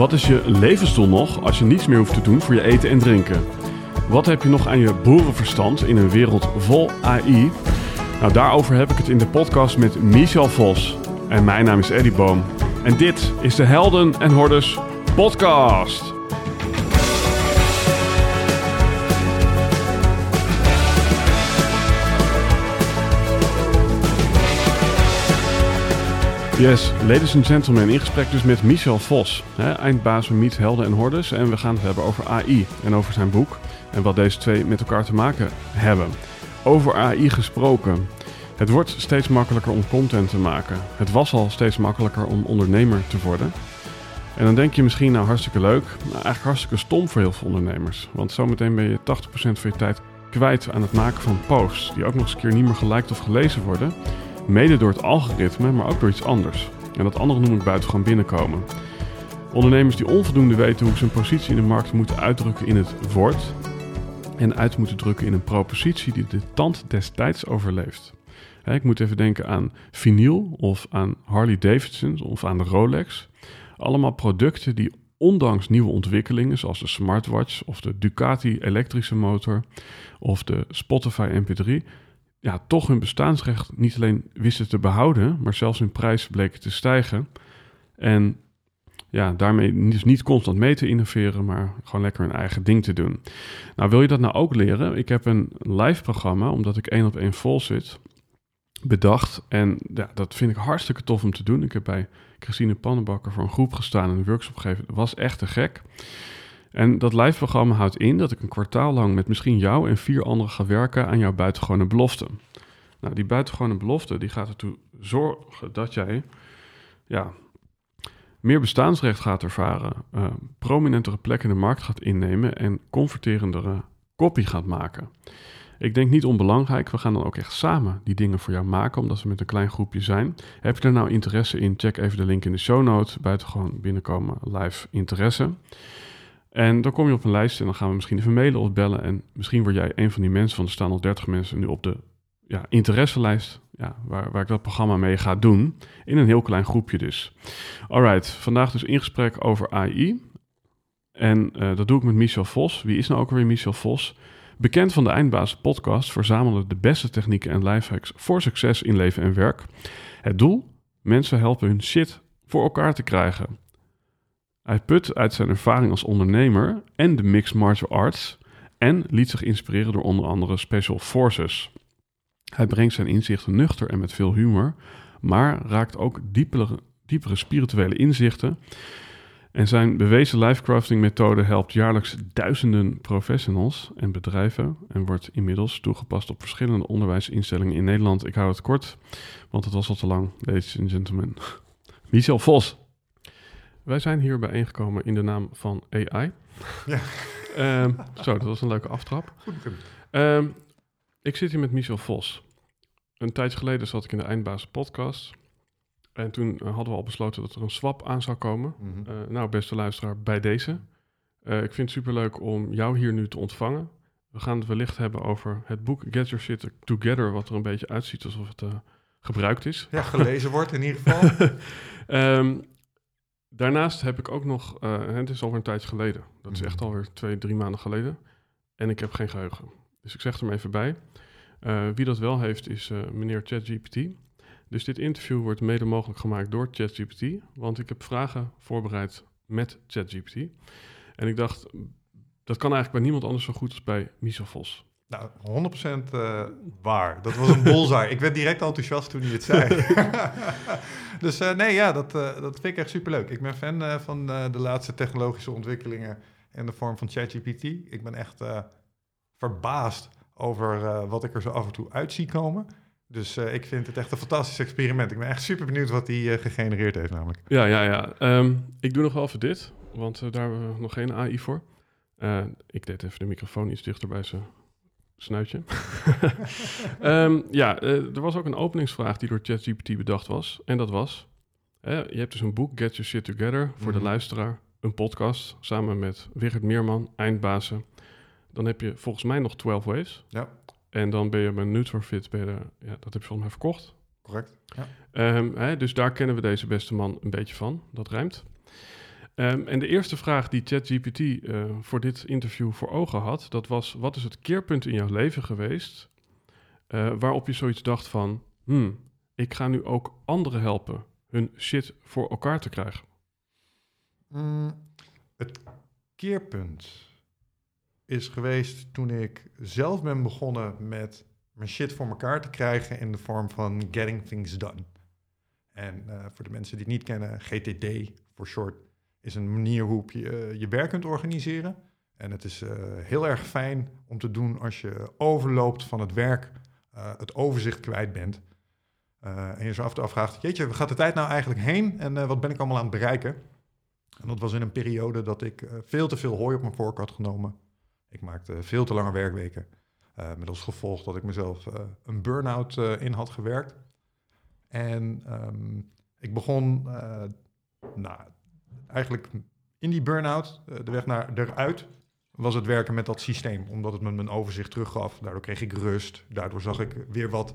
Wat is je levensdoel nog als je niets meer hoeft te doen voor je eten en drinken? Wat heb je nog aan je boerenverstand in een wereld vol AI? Nou, daarover heb ik het in de podcast met Michel Vos. En mijn naam is Eddie Boom. En dit is de Helden en Hordes podcast. Yes, ladies and gentlemen, in gesprek dus met Michel Vos, hè, eindbaas van Meet Helden en Hordes. En we gaan het hebben over AI en over zijn boek en wat deze twee met elkaar te maken hebben. Over AI gesproken. Het wordt steeds makkelijker om content te maken. Het was al steeds makkelijker om ondernemer te worden. En dan denk je misschien, nou hartstikke leuk, maar eigenlijk hartstikke stom voor heel veel ondernemers. Want zometeen ben je 80% van je tijd kwijt aan het maken van posts, die ook nog eens een keer niet meer geliked of gelezen worden. Mede door het algoritme, maar ook door iets anders. En dat andere noem ik buitengewoon binnenkomen. Ondernemers die onvoldoende weten hoe ze hun positie in de markt moeten uitdrukken in het woord. En uit moeten drukken in een propositie die de tand destijds overleeft. Ik moet even denken aan vinyl of aan Harley Davidson of aan de Rolex. Allemaal producten die ondanks nieuwe ontwikkelingen zoals de smartwatch of de Ducati elektrische motor of de Spotify MP3 ja, toch hun bestaansrecht niet alleen wisten te behouden, maar zelfs hun prijs bleken te stijgen. En ja, daarmee dus niet constant mee te innoveren, maar gewoon lekker hun eigen ding te doen. Nou, wil je dat nou ook leren? Ik heb een live programma, omdat ik één op één vol zit, bedacht. En ja, dat vind ik hartstikke tof om te doen. Ik heb bij Christine Pannenbakker voor een groep gestaan en een workshop gegeven. Dat was echt te gek. En dat live-programma houdt in dat ik een kwartaal lang met misschien jou en vier anderen ga werken aan jouw buitengewone belofte. Nou, die buitengewone belofte die gaat ertoe zorgen dat jij ja, meer bestaansrecht gaat ervaren, uh, prominentere plekken in de markt gaat innemen en converterendere kopie gaat maken. Ik denk niet onbelangrijk, we gaan dan ook echt samen die dingen voor jou maken, omdat we met een klein groepje zijn. Heb je er nou interesse in? Check even de link in de show notes. Buitengewoon binnenkomen live interesse. En dan kom je op een lijst en dan gaan we misschien even mailen of bellen. En misschien word jij een van die mensen, want er staan al 30 mensen nu op de ja, interesselijst, ja, waar, waar ik dat programma mee ga doen. In een heel klein groepje dus. Alright, vandaag dus in gesprek over AI. En uh, dat doe ik met Michel Vos. Wie is nou ook weer Michel Vos? Bekend van de Eindbaas podcast verzamelen de beste technieken en lifehacks voor succes in leven en werk. Het doel? Mensen helpen hun shit voor elkaar te krijgen. Hij put uit zijn ervaring als ondernemer en de mixed martial arts en liet zich inspireren door onder andere Special Forces. Hij brengt zijn inzichten nuchter en met veel humor, maar raakt ook diepere, diepere spirituele inzichten. En zijn bewezen lifecrafting methode helpt jaarlijks duizenden professionals en bedrijven en wordt inmiddels toegepast op verschillende onderwijsinstellingen in Nederland. Ik hou het kort, want het was al te lang, ladies and gentlemen. Michel Vos. Wij zijn hier bijeengekomen in de naam van AI. Ja. Um, zo, dat was een leuke aftrap. Goed um, ik zit hier met Michel Vos. Een tijdje geleden zat ik in de Eindbaas podcast. En toen hadden we al besloten dat er een swap aan zou komen. Mm -hmm. uh, nou, beste luisteraar, bij deze. Uh, ik vind het superleuk om jou hier nu te ontvangen. We gaan het wellicht hebben over het boek Get Your Shit Together, wat er een beetje uitziet alsof het gebruikt is. Ja, gelezen wordt in ieder geval. um, Daarnaast heb ik ook nog, uh, het is alweer een tijdje geleden. Dat is echt alweer twee, drie maanden geleden. En ik heb geen geheugen. Dus ik zeg er maar even bij. Uh, wie dat wel heeft is uh, meneer ChatGPT. Dus dit interview wordt mede mogelijk gemaakt door ChatGPT. Want ik heb vragen voorbereid met ChatGPT. En ik dacht, dat kan eigenlijk bij niemand anders zo goed als bij Michel Vos. Nou, 100% uh, waar. Dat was een bullseye. ik werd direct enthousiast toen hij het zei. dus uh, nee, ja, dat, uh, dat vind ik echt superleuk. Ik ben fan van de laatste technologische ontwikkelingen in de vorm van ChatGPT. Ik ben echt verbaasd over wat ik er zo af en toe uit zie komen. Dus ik vind het echt een fantastisch experiment. Ik ben echt super benieuwd wat hij gegenereerd heeft namelijk. Ja, ja, ja. Um, ik doe nog wel even dit, want daar hebben we nog geen AI voor. ik deed even de microfoon iets dichter bij zijn snuitje. um, ja, uh, er was ook een openingsvraag die door ChatGPT bedacht was. En dat was: je hebt dus een boek, Get Your Shit Together, voor mm -hmm. de luisteraar. Een podcast samen met Wigert Meerman, eindbazen. Dan heb je volgens mij nog 12 Waves. Ja. En dan ben je bij Nutrofit, ben je er, ja, dat heb je volgens mij verkocht. Correct. Ja. Um, hè, dus daar kennen we deze beste man een beetje van. Dat rijmt. Ehm, en de eerste vraag die ChatGPT uh, voor dit interview voor ogen had, dat was: wat is het keerpunt in jouw leven geweest uh, waarop je zoiets dacht van, hmm, ik ga nu ook anderen helpen hun shit voor elkaar te krijgen? Mm, het keerpunt is geweest toen ik zelf ben begonnen met mijn shit voor elkaar te krijgen in de vorm van getting things done. En uh, voor de mensen die het niet kennen, GTD voor short, is een manier hoe je uh, je werk kunt organiseren. En het is uh, heel erg fijn om te doen als je overloopt van het werk, het overzicht kwijt bent. en je zo af en toe afvraagt, jeetje, waar gaat de tijd nou eigenlijk heen en wat ben ik allemaal aan het bereiken? En dat was in een periode dat ik veel te veel hooi op mijn vork had genomen. Ik maakte veel te lange werkweken. Met als gevolg dat ik mezelf een burn-out in had gewerkt. En um, ik begon, nou, eigenlijk in die burn-out, de weg naar eruit, was het werken met dat systeem. Omdat het me mijn overzicht teruggaf. Daardoor kreeg ik rust. Daardoor zag ik weer wat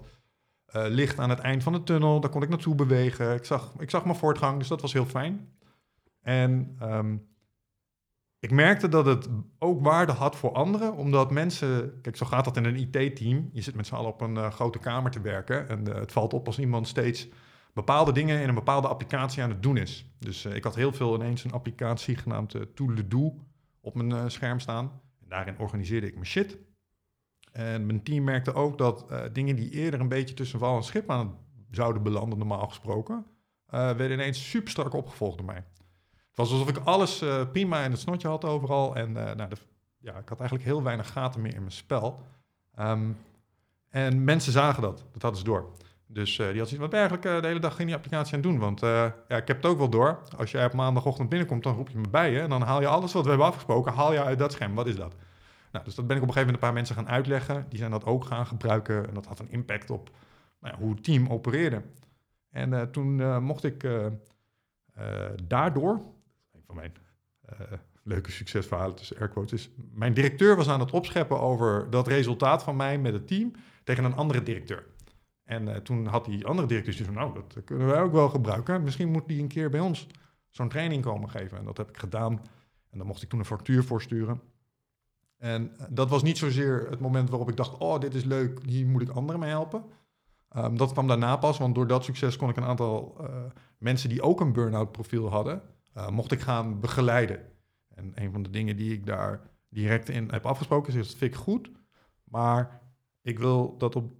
licht aan het eind van de tunnel. Daar kon ik naartoe bewegen. Ik zag, ik zag mijn voortgang, dus dat was heel fijn. En um, ik merkte dat het ook waarde had voor anderen, omdat mensen, kijk, zo gaat dat in een IT-team. Je zit met z'n allen op een uh, grote kamer te werken en het valt op als iemand steeds bepaalde dingen in een bepaalde applicatie aan het doen is. Dus uh, ik had heel veel ineens een applicatie genaamd Do op mijn scherm staan. En daarin organiseerde ik mijn shit. En mijn team merkte ook dat dingen die eerder een beetje tussen wal en schip aan zouden belanden, normaal gesproken, werden ineens super strak opgevolgd door mij. Het was alsof ik alles uh, prima in het snotje had overal. En uh, nou, de, ja, ik had eigenlijk heel weinig gaten meer in mijn spel. Um, en mensen zagen dat. Dat hadden ze door. Dus uh, die had zoiets wat eigenlijk de hele dag in die applicatie aan doen. Want ja, ik heb het ook wel door. Als jij op maandagochtend binnenkomt, dan roep je me bij je. En dan haal je alles wat we hebben afgesproken, haal je uit dat scherm. Wat is dat? Nou, dus dat ben ik op een gegeven moment een paar mensen gaan uitleggen. Die zijn dat ook gaan gebruiken. En dat had een impact op nou hoe het team opereerde. En toen mocht ik daardoor van mijn leuke succesverhalen tussen airquotes is... Mijn directeur was aan het opscheppen over dat resultaat van mij met het team tegen een andere directeur. En uh, toen had die andere directeur van, nou, dat kunnen wij ook wel gebruiken. Misschien moet die een keer bij ons zo'n training komen geven. En dat heb ik gedaan. En dan mocht ik toen een factuur voor sturen. En uh, dat was niet zozeer het moment waarop ik dacht, oh, dit is leuk, hier moet ik anderen mee helpen. Um, dat kwam daarna pas, want door dat succes kon ik een aantal uh, mensen die ook een burn-out profiel hadden, mocht ik gaan begeleiden. En een van de dingen die ik daar direct in heb afgesproken is, dat vind ik goed, maar ik wil dat op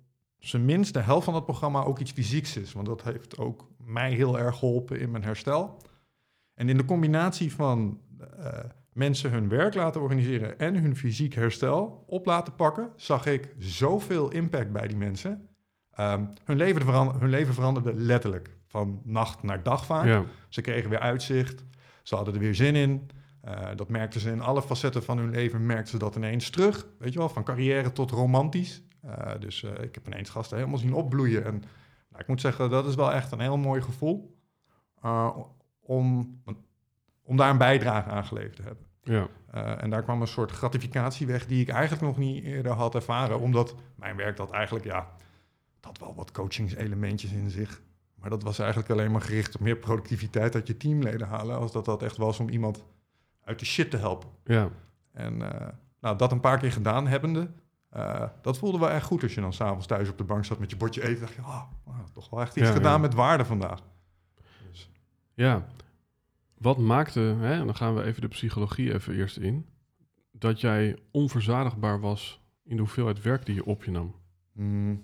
zijn minst de helft van het programma ook iets fysieks is, want dat heeft ook mij heel erg geholpen in mijn herstel. En in de combinatie van uh, mensen hun werk laten organiseren en hun fysiek herstel op laten pakken, zag ik zoveel impact bij die mensen. Um, hun, leven verander, hun leven veranderde letterlijk van nacht naar dag vaak. Ja. Ze kregen weer uitzicht, ze hadden er weer zin in. Uh, dat merkten ze in alle facetten van hun leven, merkten ze dat ineens terug. Weet je wel, van carrière tot romantisch. Uh, dus uh, ik heb ineens gasten helemaal zien opbloeien. En nou, ik moet zeggen, dat is wel echt een heel mooi gevoel om, om daar een bijdrage aan geleverd te hebben. Ja. en daar kwam een soort gratificatie weg die ik eigenlijk nog niet eerder had ervaren. Omdat mijn werk dat eigenlijk, ja, dat wel wat coachingselementjes in zich. Maar dat was eigenlijk alleen maar gericht op meer productiviteit uit je teamleden halen. Als dat dat echt was om iemand uit de shit te helpen. Ja. En uh, nou, dat een paar keer gedaan hebbende, uh, dat voelde wel echt goed als je dan s'avonds thuis op de bank zat met je bordje eten. dacht je, ah, oh, toch wel echt iets ja, gedaan ja. met waarde vandaag. Dus. Ja, wat maakte, hè, en dan gaan we even de psychologie even eerst in, dat jij onverzadigbaar was in de hoeveelheid werk die je op je nam? Mm.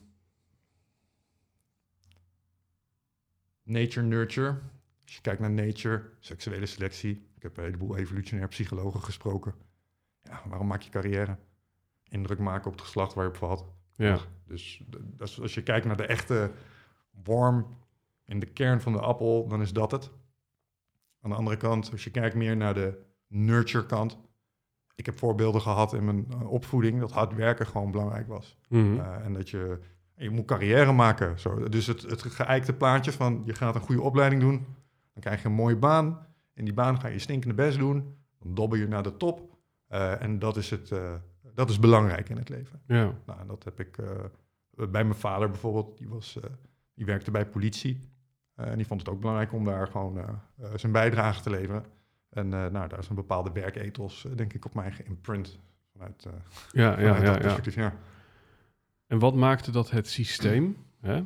nature nurture. Als je kijkt naar nature, seksuele selectie. Ik heb een heleboel evolutionair psychologen gesproken. Ja, waarom maak je carrière? Indruk maken op het geslacht waar je op valt. Ja. Dus, dus als je kijkt naar de echte worm in de kern van de appel, dan is dat het. Aan de andere kant, als je kijkt meer naar de nurture kant. Ik heb voorbeelden gehad in mijn uh, opvoeding dat hard werken gewoon belangrijk was. Mm -hmm. uh, en dat je je moet carrière maken. Zo. Dus het, het geëikte plaatje van je gaat een goede opleiding doen, dan krijg je een mooie baan. In die baan ga je stinkende best doen, dan dobbel je naar de top. Uh, en dat is, het, uh, dat is belangrijk in het leven. Ja. Nou, en dat heb ik uh, bij mijn vader bijvoorbeeld, die, was, die werkte bij politie. en die vond het ook belangrijk om daar gewoon zijn bijdrage te leveren. En nou, daar is een bepaalde werkethos, denk ik, op mij geïmprint. Vanuit, ja, ja, vanuit ja, dat ja. En wat maakte dat het systeem, hè,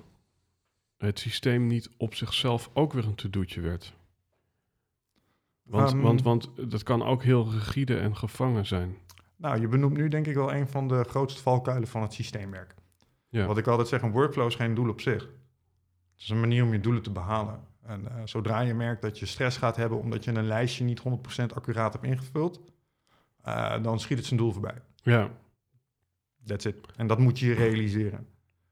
het systeem niet op zichzelf ook weer een to-doetje werd? Want, Ehm, want, want dat kan ook heel rigide en gevangen zijn. Nou, je benoemt nu denk ik wel een van de grootste valkuilen van het systeemwerk. Ja. Wat ik altijd zeg, een workflow is geen doel op zich. Het is een manier om je doelen te behalen. En eh, zodra je merkt dat je stress gaat hebben omdat je een lijstje niet 100% accuraat hebt ingevuld, eh, dan schiet het zijn doel voorbij. Ja, That's it. En dat moet je realiseren.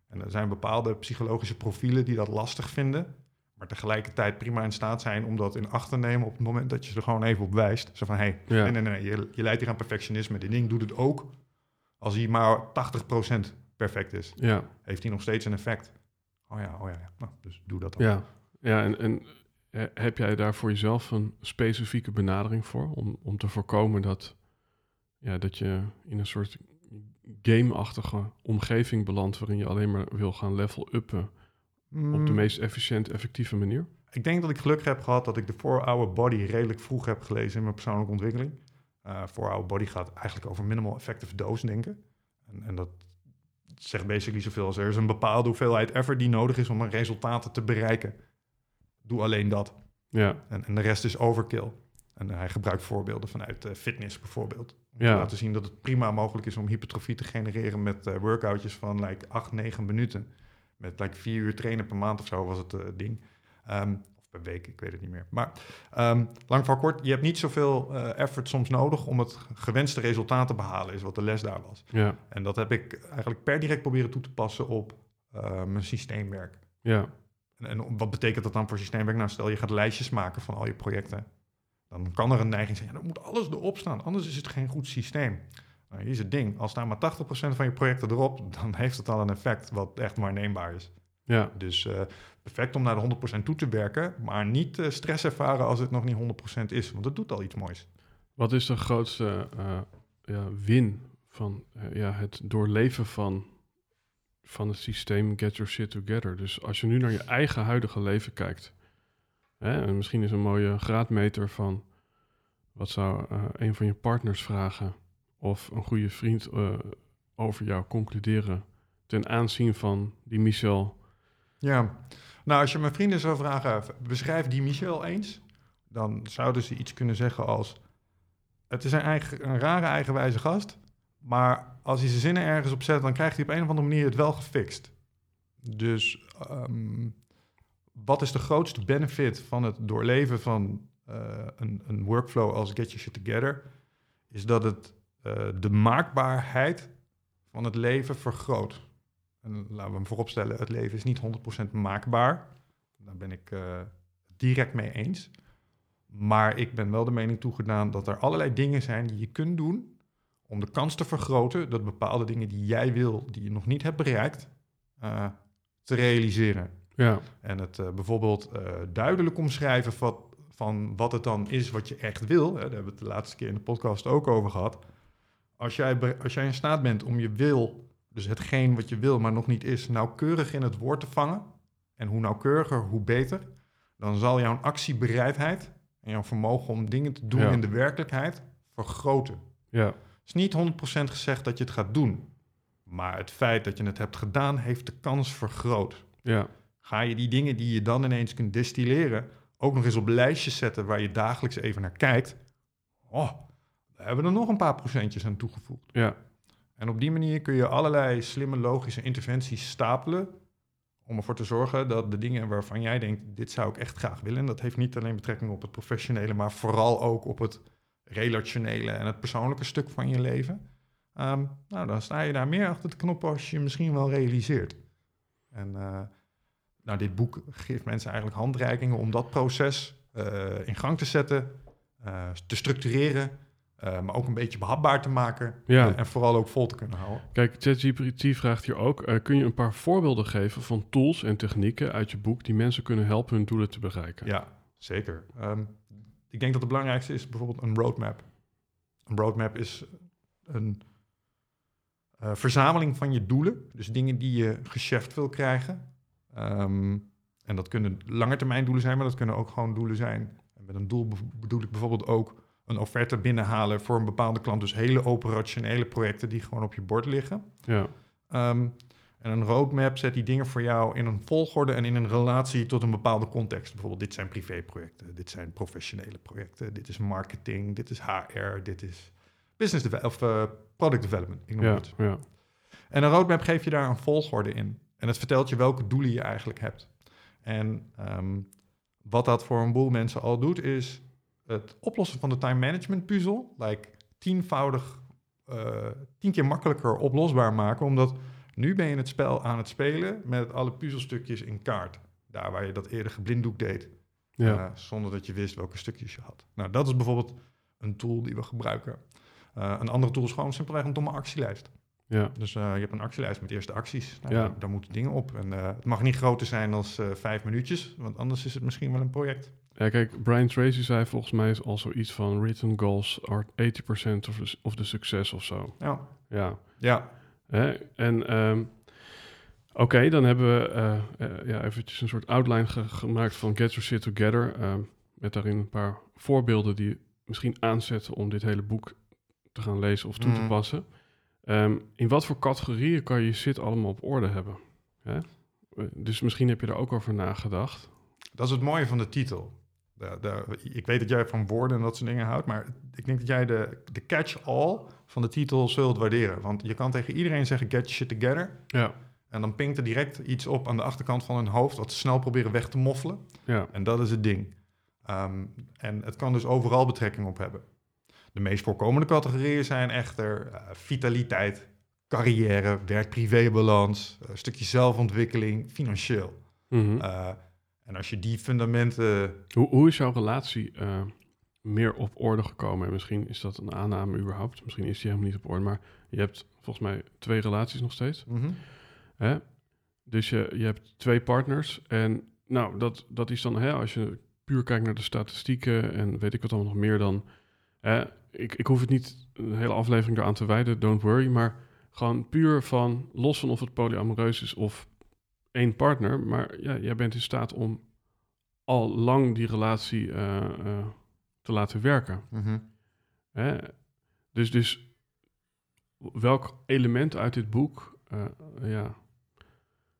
En er zijn bepaalde psychologische profielen die dat lastig vinden, maar tegelijkertijd prima in staat zijn om dat in acht te nemen op het moment dat je er gewoon even op wijst. Zo van, hé, hey, Ja. nee, nee, nee, je, je leidt hier aan perfectionisme. Dit ding doet het ook als hij maar 80% perfect is. ja, Heeft hij nog steeds een effect? Oh ja, oh ja, ja. Nou, dus doe dat dan. ja. Ja, en, en heb jij daar voor jezelf een specifieke benadering voor? Om, om te voorkomen dat, ja, dat je in een soort game-achtige omgeving belandt... waarin je alleen maar wil gaan level-uppen op de Mm, meest efficiënt, effectieve manier? Ik denk dat ik geluk heb gehad dat ik de 4-Hour Body redelijk vroeg heb gelezen in mijn persoonlijke ontwikkeling. Eh 4-Hour Body gaat eigenlijk over minimal effective dose denken. En, en dat zegt basically zoveel als er is een bepaalde hoeveelheid effort die nodig is om een resultaat te bereiken. Doe alleen dat. Ja, En, en de rest is overkill. En hij gebruikt voorbeelden vanuit eh, fitness bijvoorbeeld. Om Ja. te laten zien dat het prima mogelijk is om hypertrofie te genereren met eh workoutjes van like 8, 9 minuten. Met like 4 uur trainen per maand of zo was het eh, ding. Ehm, of per week, ik weet het niet meer. Maar ehm, lang voor kort, je hebt niet zoveel eh, effort soms nodig om het gewenste resultaat te behalen, is wat de les daar was. ja, En dat heb ik eigenlijk per direct proberen toe te passen op eh, mijn systeemwerk. ja, En, en wat betekent dat dan voor systeemwerk? Nou, stel je gaat lijstjes maken van al je projecten. Dan kan er een neiging zijn, ja, dan moet alles erop staan, anders is het geen goed systeem. Nou, hier is het ding, als staan maar 80% van je projecten erop, dan heeft het al een effect wat echt waarneembaar is. ja, Dus eh, perfect om naar de 100% toe te werken, maar niet eh, stress ervaren als het nog niet 100% is, want het doet al iets moois. Wat is de grootste eh, ja, win van ja, het doorleven van, van het systeem Get Your Shit Together? Dus als je nu naar je eigen huidige leven kijkt, hè, en misschien is een mooie graadmeter van wat zou een van je partners vragen of een goede vriend eh, over jou concluderen ten aanzien van die Michel. Ja, nou als je mijn vrienden zou vragen, beschrijf die Michel eens, dan zouden ze iets kunnen zeggen als, het is een, eigen, een rare eigenwijze gast, maar als hij zijn zinnen ergens op zet, dan krijgt hij op een of andere manier het wel gefixt. Dus ehm, wat is de grootste benefit van het doorleven van eh, een, een workflow als Get Your Together? Is dat het eh, de maakbaarheid van het leven vergroot. En laten we hem vooropstellen, het leven is niet 100% maakbaar. Daar ben ik eh, direct mee eens. Maar ik ben wel de mening toegedaan dat er allerlei dingen zijn die je kunt doen om de kans te vergroten dat bepaalde dingen die jij wil, die je nog niet hebt bereikt, eh, te realiseren. Ja, En het bijvoorbeeld duidelijk omschrijven van, van wat het dan is wat je echt wil. Hè, daar hebben we het de laatste keer in de podcast ook over gehad. Als jij, als jij in staat bent om je wil, dus hetgeen wat je wil, maar nog niet is, nauwkeurig in het woord te vangen. En hoe nauwkeuriger, hoe beter. Dan zal jouw actiebereidheid en jouw vermogen om dingen te doen Ja. in de werkelijkheid vergroten. ja, Het is niet 100% gezegd dat je het gaat doen. Maar het feit dat je het hebt gedaan, heeft de kans vergroot ja, ga je die dingen die je dan ineens kunt destilleren ook nog eens op lijstjes zetten waar je dagelijks even naar kijkt. Oh, hebben er nog een paar procentjes aan toegevoegd. ja, En op die manier kun je allerlei slimme logische interventies stapelen om ervoor te zorgen dat de dingen waarvan jij denkt, dit zou ik echt graag willen, en dat heeft niet alleen betrekking op het professionele, maar vooral ook op het relationele en het persoonlijke stuk van je leven. Ehm, nou, dan sta je daar meer achter de knop als je misschien wel realiseert. En eh, nou, dit boek geeft mensen eigenlijk handreikingen om dat proces eh, in gang te zetten, eh, te structureren, eh, maar ook een beetje behapbaar te maken Ja. en vooral ook vol te kunnen houden. Kijk, ChatGPT vraagt hier ook: eh, kun je een paar voorbeelden geven van tools en technieken uit je boek die mensen kunnen helpen hun doelen te bereiken? Ja, zeker. Ehm, ik denk dat het belangrijkste is bijvoorbeeld een roadmap. Een roadmap is een eh, verzameling van je doelen, dus dingen die je gecheft wil krijgen. Ehm, en dat kunnen langetermijn doelen zijn, maar dat kunnen ook gewoon doelen zijn En met een doel be- bedoel ik bijvoorbeeld ook een offerte binnenhalen voor een bepaalde klant. Dus hele operationele projecten die gewoon op je bord liggen. Ja, Ehm, en een roadmap zet die dingen voor jou in een volgorde en in een relatie tot een bepaalde context. Bijvoorbeeld, dit zijn privéprojecten, dit zijn professionele projecten, dit is marketing, dit is HR, dit is business of eh, product development. Ik noem ja, het. ja. En een roadmap geeft je daar een volgorde in. En het vertelt je welke doelen je eigenlijk hebt. En ehm, wat dat voor een boel mensen al doet, is het oplossen van de time management puzzel, like tienvoudig, eh, tien keer makkelijker oplosbaar maken, omdat nu ben je het spel aan het spelen met alle puzzelstukjes in kaart. Daar waar je dat eerder geblinddoek deed, ja. eh, zonder dat je wist welke stukjes je had. Nou, dat is bijvoorbeeld een tool die we gebruiken. Eh, een andere tool is gewoon simpelweg een domme actielijst. Ja. Dus eh, je hebt een actielijst met eerste acties. Nou, Ja. daar, daar moeten dingen op. En eh, het mag niet groter zijn dan eh, vijf minuutjes, want anders is het misschien wel een project. Ja, kijk, Brian Tracy zei volgens mij is al zoiets van written goals are 80% of the, of the success of zo. Ja, Ja. ja. Hè? En ehm, oké, dan hebben we ja, eventjes een soort outline ge- gemaakt van Get Your Shit Together. ehm, met daarin een paar voorbeelden die misschien aanzetten om dit hele boek te gaan lezen of toe te Mhm. passen. Ehm, in wat voor categorieën kan je shit allemaal op orde hebben? Hè? Eh, Dus misschien heb je er ook over nagedacht. dat is het mooie van de titel. De, de, ik weet dat jij van woorden en dat soort dingen houdt, maar ik denk dat jij de, de catch-all van de titel zult waarderen. Want je kan tegen iedereen zeggen, get your shit together. Ja, En dan pinkt er direct iets op aan de achterkant van hun hoofd, wat ze snel proberen weg te moffelen. ja, En dat is het ding. Ehm, en het kan dus overal betrekking op hebben. De meest voorkomende categorieën zijn echter eh, vitaliteit, carrière, werk-privé-balans, een stukje zelfontwikkeling, financieel. Mhm. Eh, en als je die fundamenten. Hoe, hoe is jouw relatie eh, meer op orde gekomen? En misschien is dat een aanname überhaupt. Misschien is die helemaal niet op orde. Maar je hebt volgens mij twee relaties nog steeds. Mhm. Hè? Dus je, je hebt twee partners. En nou, dat, dat is dan, hè, als je puur kijkt naar de statistieken en weet ik wat allemaal nog meer dan. Hè, ik, ik hoef het niet een hele aflevering eraan te wijden, don't worry. Maar gewoon puur van, los van of het polyamoreus is of één partner. Maar ja, jij bent in staat om al lang die relatie eh, eh, te laten werken. Mhm. Hè? Dus, dus welk element uit dit boek eh, ja,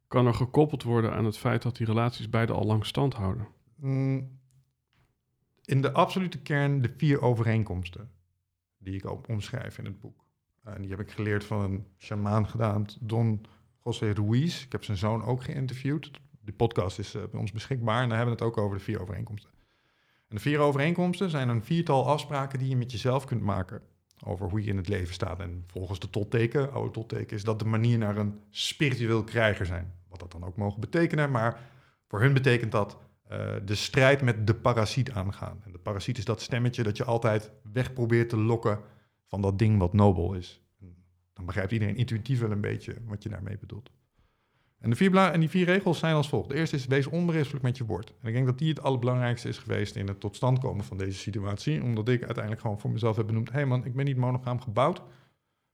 kan er gekoppeld worden aan het feit dat die relaties beide al lang stand houden? Mm, In de absolute kern de vier overeenkomsten die ik ook omschrijf in het boek. En die heb ik geleerd van een shamaan gedaan, Don José Ruiz. Ik heb zijn zoon ook geïnterviewd. De podcast is eh, bij ons beschikbaar en daar hebben we het ook over de vier overeenkomsten. En de vier overeenkomsten zijn een viertal afspraken die je met jezelf kunt maken over hoe je in het leven staat. En volgens de totteken, oude totteken, is dat de manier naar een spiritueel krijger zijn. Wat dat dan ook mogen betekenen, maar voor hun betekent dat de strijd met de parasiet aangaan. En de parasiet is dat stemmetje dat je altijd weg probeert te lokken van dat ding wat nobel is. Dan begrijpt iedereen intuïtief wel een beetje wat je daarmee bedoelt. En, de vier en die vier regels zijn als volgt. De eerste is, wees onberispelijk met je woord. En ik denk dat die het allerbelangrijkste is geweest in het tot stand komen van deze situatie. Omdat ik uiteindelijk gewoon voor mezelf heb benoemd... hé hey man, ik ben niet monogaam gebouwd.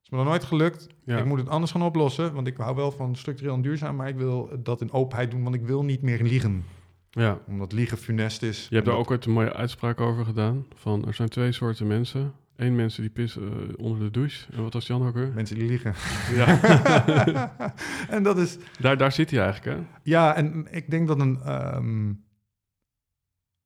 is me nog nooit gelukt. Ja. Ik moet het anders gaan oplossen. Want ik hou wel van structureel en duurzaam... maar ik wil dat in openheid doen, want ik wil niet meer liegen. Ja. Omdat liegen funest is. Je hebt daar ook ooit een mooie uitspraak over gedaan. Van er zijn twee soorten mensen. Eén mensen die pissen eh, onder de douche. En wat was Jan ook weer? Mensen die liegen. Ja, en dat is... daar, daar zit hij eigenlijk, hè? Ja, en ik denk dat een, ehm,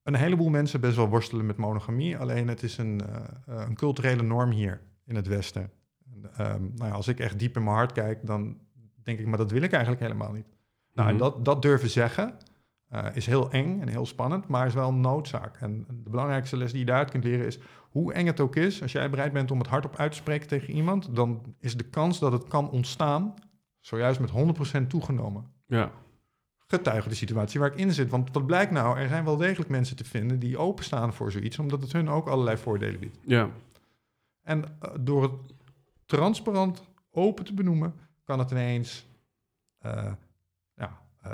een heleboel mensen best wel worstelen met monogamie. Alleen het is een, eh, eh, een culturele norm hier in het Westen. En, ehm, nou ja, als ik echt diep in mijn hart kijk, dan denk ik, maar dat wil ik eigenlijk helemaal niet. Nou, en Mhm. dat, dat durven zeggen eh, is heel eng en heel spannend, maar is wel een noodzaak. En de belangrijkste les die je daaruit kunt leren is, hoe eng het ook is, als jij bereid bent om het hardop uit te spreken tegen iemand, dan is de kans dat het kan ontstaan zojuist met 100% toegenomen Ja, getuige de situatie waar ik in zit. Want wat blijkt nou? Er zijn wel degelijk mensen te vinden die openstaan voor zoiets, omdat het hun ook allerlei voordelen biedt. ja, En eh, door het transparant open te benoemen, kan het ineens eh,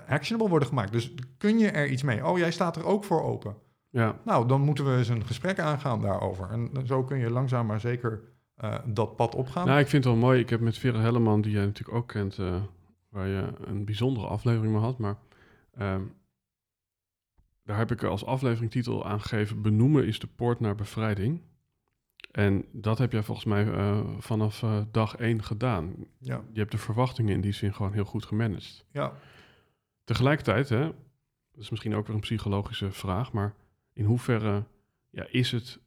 actionable worden gemaakt. Dus kun je er iets mee? Oh, jij staat er ook voor open. ja. Nou, dan moeten we eens een gesprek aangaan daarover. En zo kun je langzaam maar zeker eh, dat pad opgaan. Nou, ik vind het wel mooi. Ik heb met Vera Helleman, die jij natuurlijk ook kent, eh, waar je een bijzondere aflevering mee had. Maar ehm, daar heb ik als afleveringtitel aangegeven: Benoemen is de poort naar bevrijding. En dat heb jij volgens mij eh, vanaf eh, dag één gedaan. Ja. Je hebt de verwachtingen in die zin gewoon heel goed gemanaged. Ja. Tegelijkertijd, hè, dat is misschien ook weer een psychologische vraag, maar in hoeverre ja, is het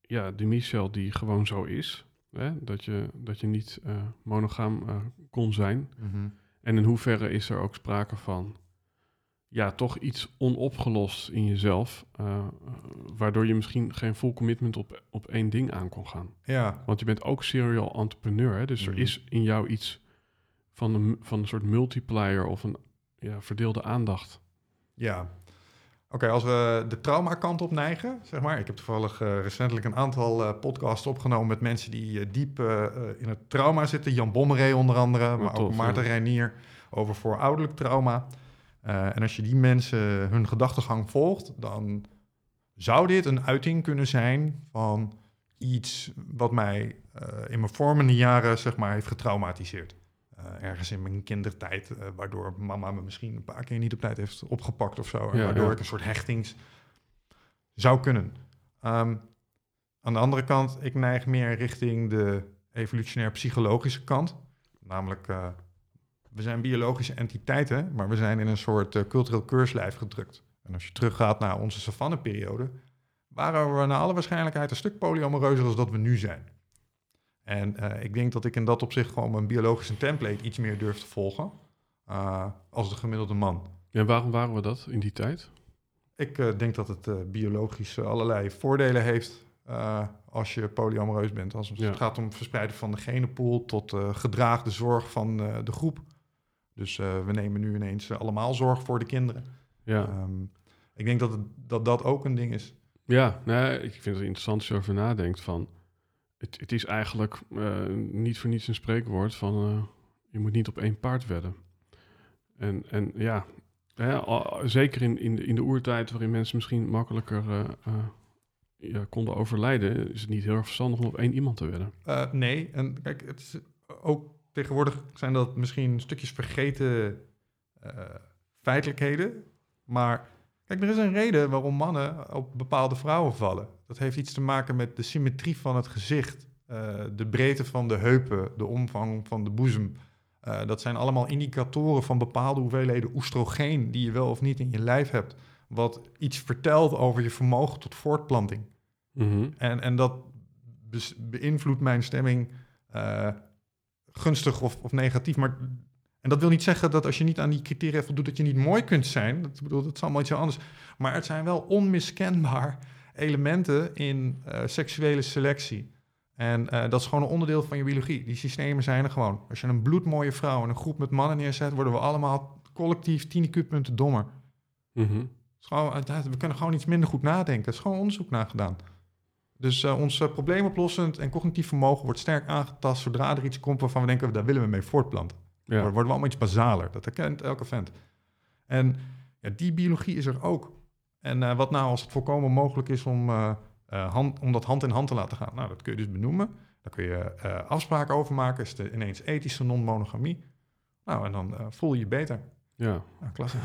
ja, de Michel die gewoon zo is? Hè? Dat, je, dat je niet uh, monogaam uh, kon zijn. Mm -hmm. En in hoeverre is er ook sprake van ja, toch iets onopgelost in jezelf, uh, waardoor je misschien geen full commitment op, op één ding aan kon gaan. Ja. Want je bent ook serial entrepreneur, hè? dus Mhm. er is in jou iets van een, van een soort multiplier of een ja, verdeelde aandacht. Ja. Oké, als we de traumakant op neigen, zeg maar. Ik heb toevallig uh, recentelijk een aantal uh, podcasts opgenomen met mensen die uh, diep in het trauma zitten. Jan Bommeré onder andere, maar tof, ook Maarten ja. Reinier over voorouderlijk trauma. en als je die mensen hun gedachtegang volgt, dan zou dit een uiting kunnen zijn van iets wat mij in mijn vormende jaren, zeg maar, heeft getraumatiseerd. Uh, ergens in mijn kindertijd, uh, waardoor mama me misschien een paar keer niet op tijd heeft opgepakt of zo. En Ja, waardoor ja. ik een soort hechtings zou kunnen. Um, aan de andere kant, ik neig meer richting de evolutionair psychologische kant. Namelijk, uh, we zijn biologische entiteiten, maar we zijn in een soort cultureel keurslijf gedrukt. En als je teruggaat naar onze savanneperiode, waren we naar alle waarschijnlijkheid een stuk polyamoreuzer als dat we nu zijn. En uh, ik denk dat ik in dat opzicht gewoon mijn biologische template iets meer durf te volgen uh, als de gemiddelde man. En waarom waren we dat in die tijd? Ik uh, denk dat het biologisch allerlei voordelen heeft als je polyamoreus bent. Als het Ja. gaat om het verspreiden van de genenpool tot gedraagde zorg van de groep. Dus we nemen nu ineens allemaal zorg voor de kinderen. Ja, Um, ik denk dat, het, dat dat ook een ding is. ja nee, ik vind het interessant als je erover nadenkt van... Het, is eigenlijk uh, niet voor niets een spreekwoord van... Uh, je moet niet op één paard wedden. En, en ja, hè, zeker in, in, de, in de oertijd waarin mensen misschien makkelijker uh, ja, konden overlijden... is het niet heel erg verstandig om op één iemand te wedden. Nee, en kijk, het is ook tegenwoordig zijn dat misschien stukjes vergeten feitelijkheden. Maar kijk, er is een reden waarom mannen op bepaalde vrouwen vallen. Dat heeft iets te maken met de symmetrie van het gezicht, uh, de breedte van de heupen, de omvang van de boezem. Uh, dat zijn allemaal indicatoren van bepaalde hoeveelheden oestrogeen die je wel of niet in je lijf hebt. Wat iets vertelt over je vermogen tot voortplanting. Mm -hmm. En, en dat beïnvloedt mijn stemming uh, gunstig of, of, negatief. Maar, en dat wil niet zeggen dat als je niet aan die criteria voldoet, dat je niet mooi kunt zijn. Dat, bedoel, dat is allemaal iets anders. Maar het zijn wel onmiskenbaar elementen in uh, seksuele selectie. En uh, dat is gewoon een onderdeel van je biologie. Die systemen zijn er gewoon. Als je een bloedmooie vrouw en een groep met mannen neerzet, worden we allemaal collectief 10 IQ-punten dommer. Mm -hmm. gewoon, we kunnen gewoon iets minder goed nadenken. Er is gewoon onderzoek naar gedaan. Dus uh, ons uh, probleemoplossend en cognitief vermogen wordt sterk aangetast zodra er iets komt waarvan we denken, daar willen we mee voortplanten. Ja. Worden we allemaal iets basaler. Dat herkent elke vent. En ja, die biologie is er ook. En uh, wat nou als het volkomen mogelijk is om, hand, om dat hand in hand te laten gaan? Nou, dat kun je dus benoemen. Daar kun je afspraken over maken. Is het ineens ethische non-monogamie? Nou, en dan voel je je beter. Ja. Nou, klasse.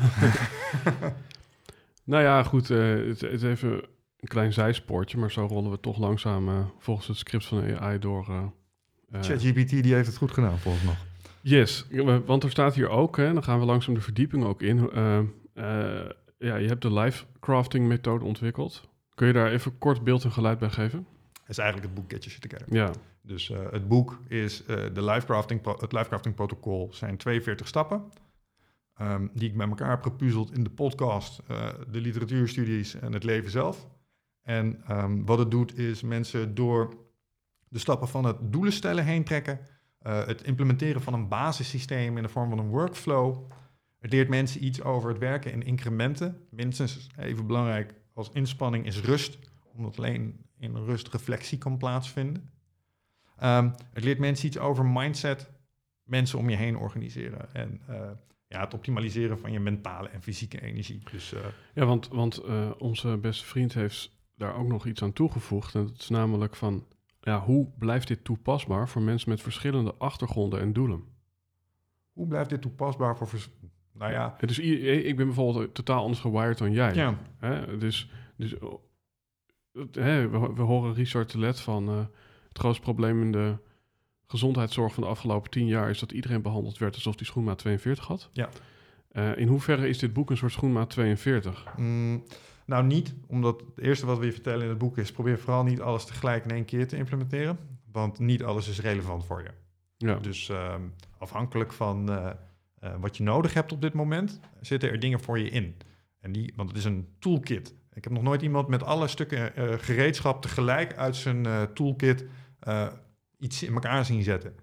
nou ja, goed. Het, het even een klein zijspoortje, maar zo rollen we toch langzaam volgens het script van de AI door. ChatGPT die heeft het goed gedaan, volgens nog. Yes, want er staat hier ook, hè, dan gaan we langzaam de verdieping ook in. Uh, ja, je hebt de live crafting methode ontwikkeld. Kun je daar even kort beeld en geluid bij geven? Dat is eigenlijk het boek Get Your Shit Together. Ja. Dus uh, het boek is uh, de live crafting, het live crafting protocol zijn 42 stappen. Um, die ik bij elkaar heb gepuzzeld in de podcast, uh, de literatuurstudies en het leven zelf. En um, wat het doet is mensen door de stappen van het doelen stellen heen trekken. Het implementeren van een basissysteem in de vorm van een workflow. Het leert mensen iets over het werken in incrementen. Minstens even belangrijk als inspanning is rust, omdat alleen in rust reflectie kan plaatsvinden. Um, het leert mensen iets over mindset, mensen om je heen organiseren en uh, ja, het optimaliseren van je mentale en fysieke energie. Dus, uh, ja, want, want uh, onze beste vriend heeft daar ook nog iets aan toegevoegd. En dat is namelijk van, ja, hoe blijft dit toepasbaar voor mensen met verschillende achtergronden en doelen? Hoe blijft dit toepasbaar voor... Vers- Nou ja, Dus ik ben bijvoorbeeld totaal anders gewired dan jij. ja. Hè? Dus, dus hè, we, we horen Richard Telet van eh, het grootste probleem in de gezondheidszorg van de afgelopen tien jaar is dat iedereen behandeld werd alsof die schoenmaat 42 had. Ja. Eh, in hoeverre is dit boek een soort schoenmaat 42? Mm, nou, niet, omdat het eerste wat we je vertellen in het boek is: probeer vooral niet alles tegelijk in één keer te implementeren. Want niet alles is relevant voor je. Ja. Dus ehm, afhankelijk van eh, wat je nodig hebt op dit moment, zitten er dingen voor je in. En die, want het is een toolkit. Ik heb nog nooit iemand met alle stukken eh, gereedschap tegelijk uit zijn eh, toolkit iets in elkaar zien zetten.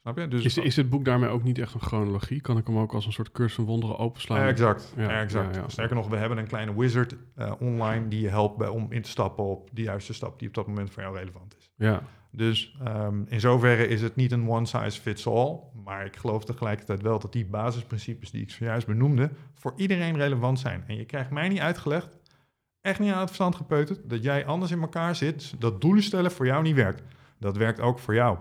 Snap je? Dus Is, is dit boek daarmee ook niet echt een chronologie? Kan ik hem ook als een soort cursus van wonderen openslaan? Exact. Ja, exact. ja, ja. Sterker nog, we hebben een kleine wizard online die je helpt bij, om in te stappen op de juiste stap die op dat moment voor jou relevant is. Ja, Dus ehm, in zoverre is het niet een one size fits all. Maar ik geloof tegelijkertijd wel dat die basisprincipes die ik zojuist benoemde, voor iedereen relevant zijn. En je krijgt mij niet uitgelegd, echt niet aan het verstand gepeuterd, dat jij anders in elkaar zit, dat doelen stellen voor jou niet werkt. Dat werkt ook voor jou.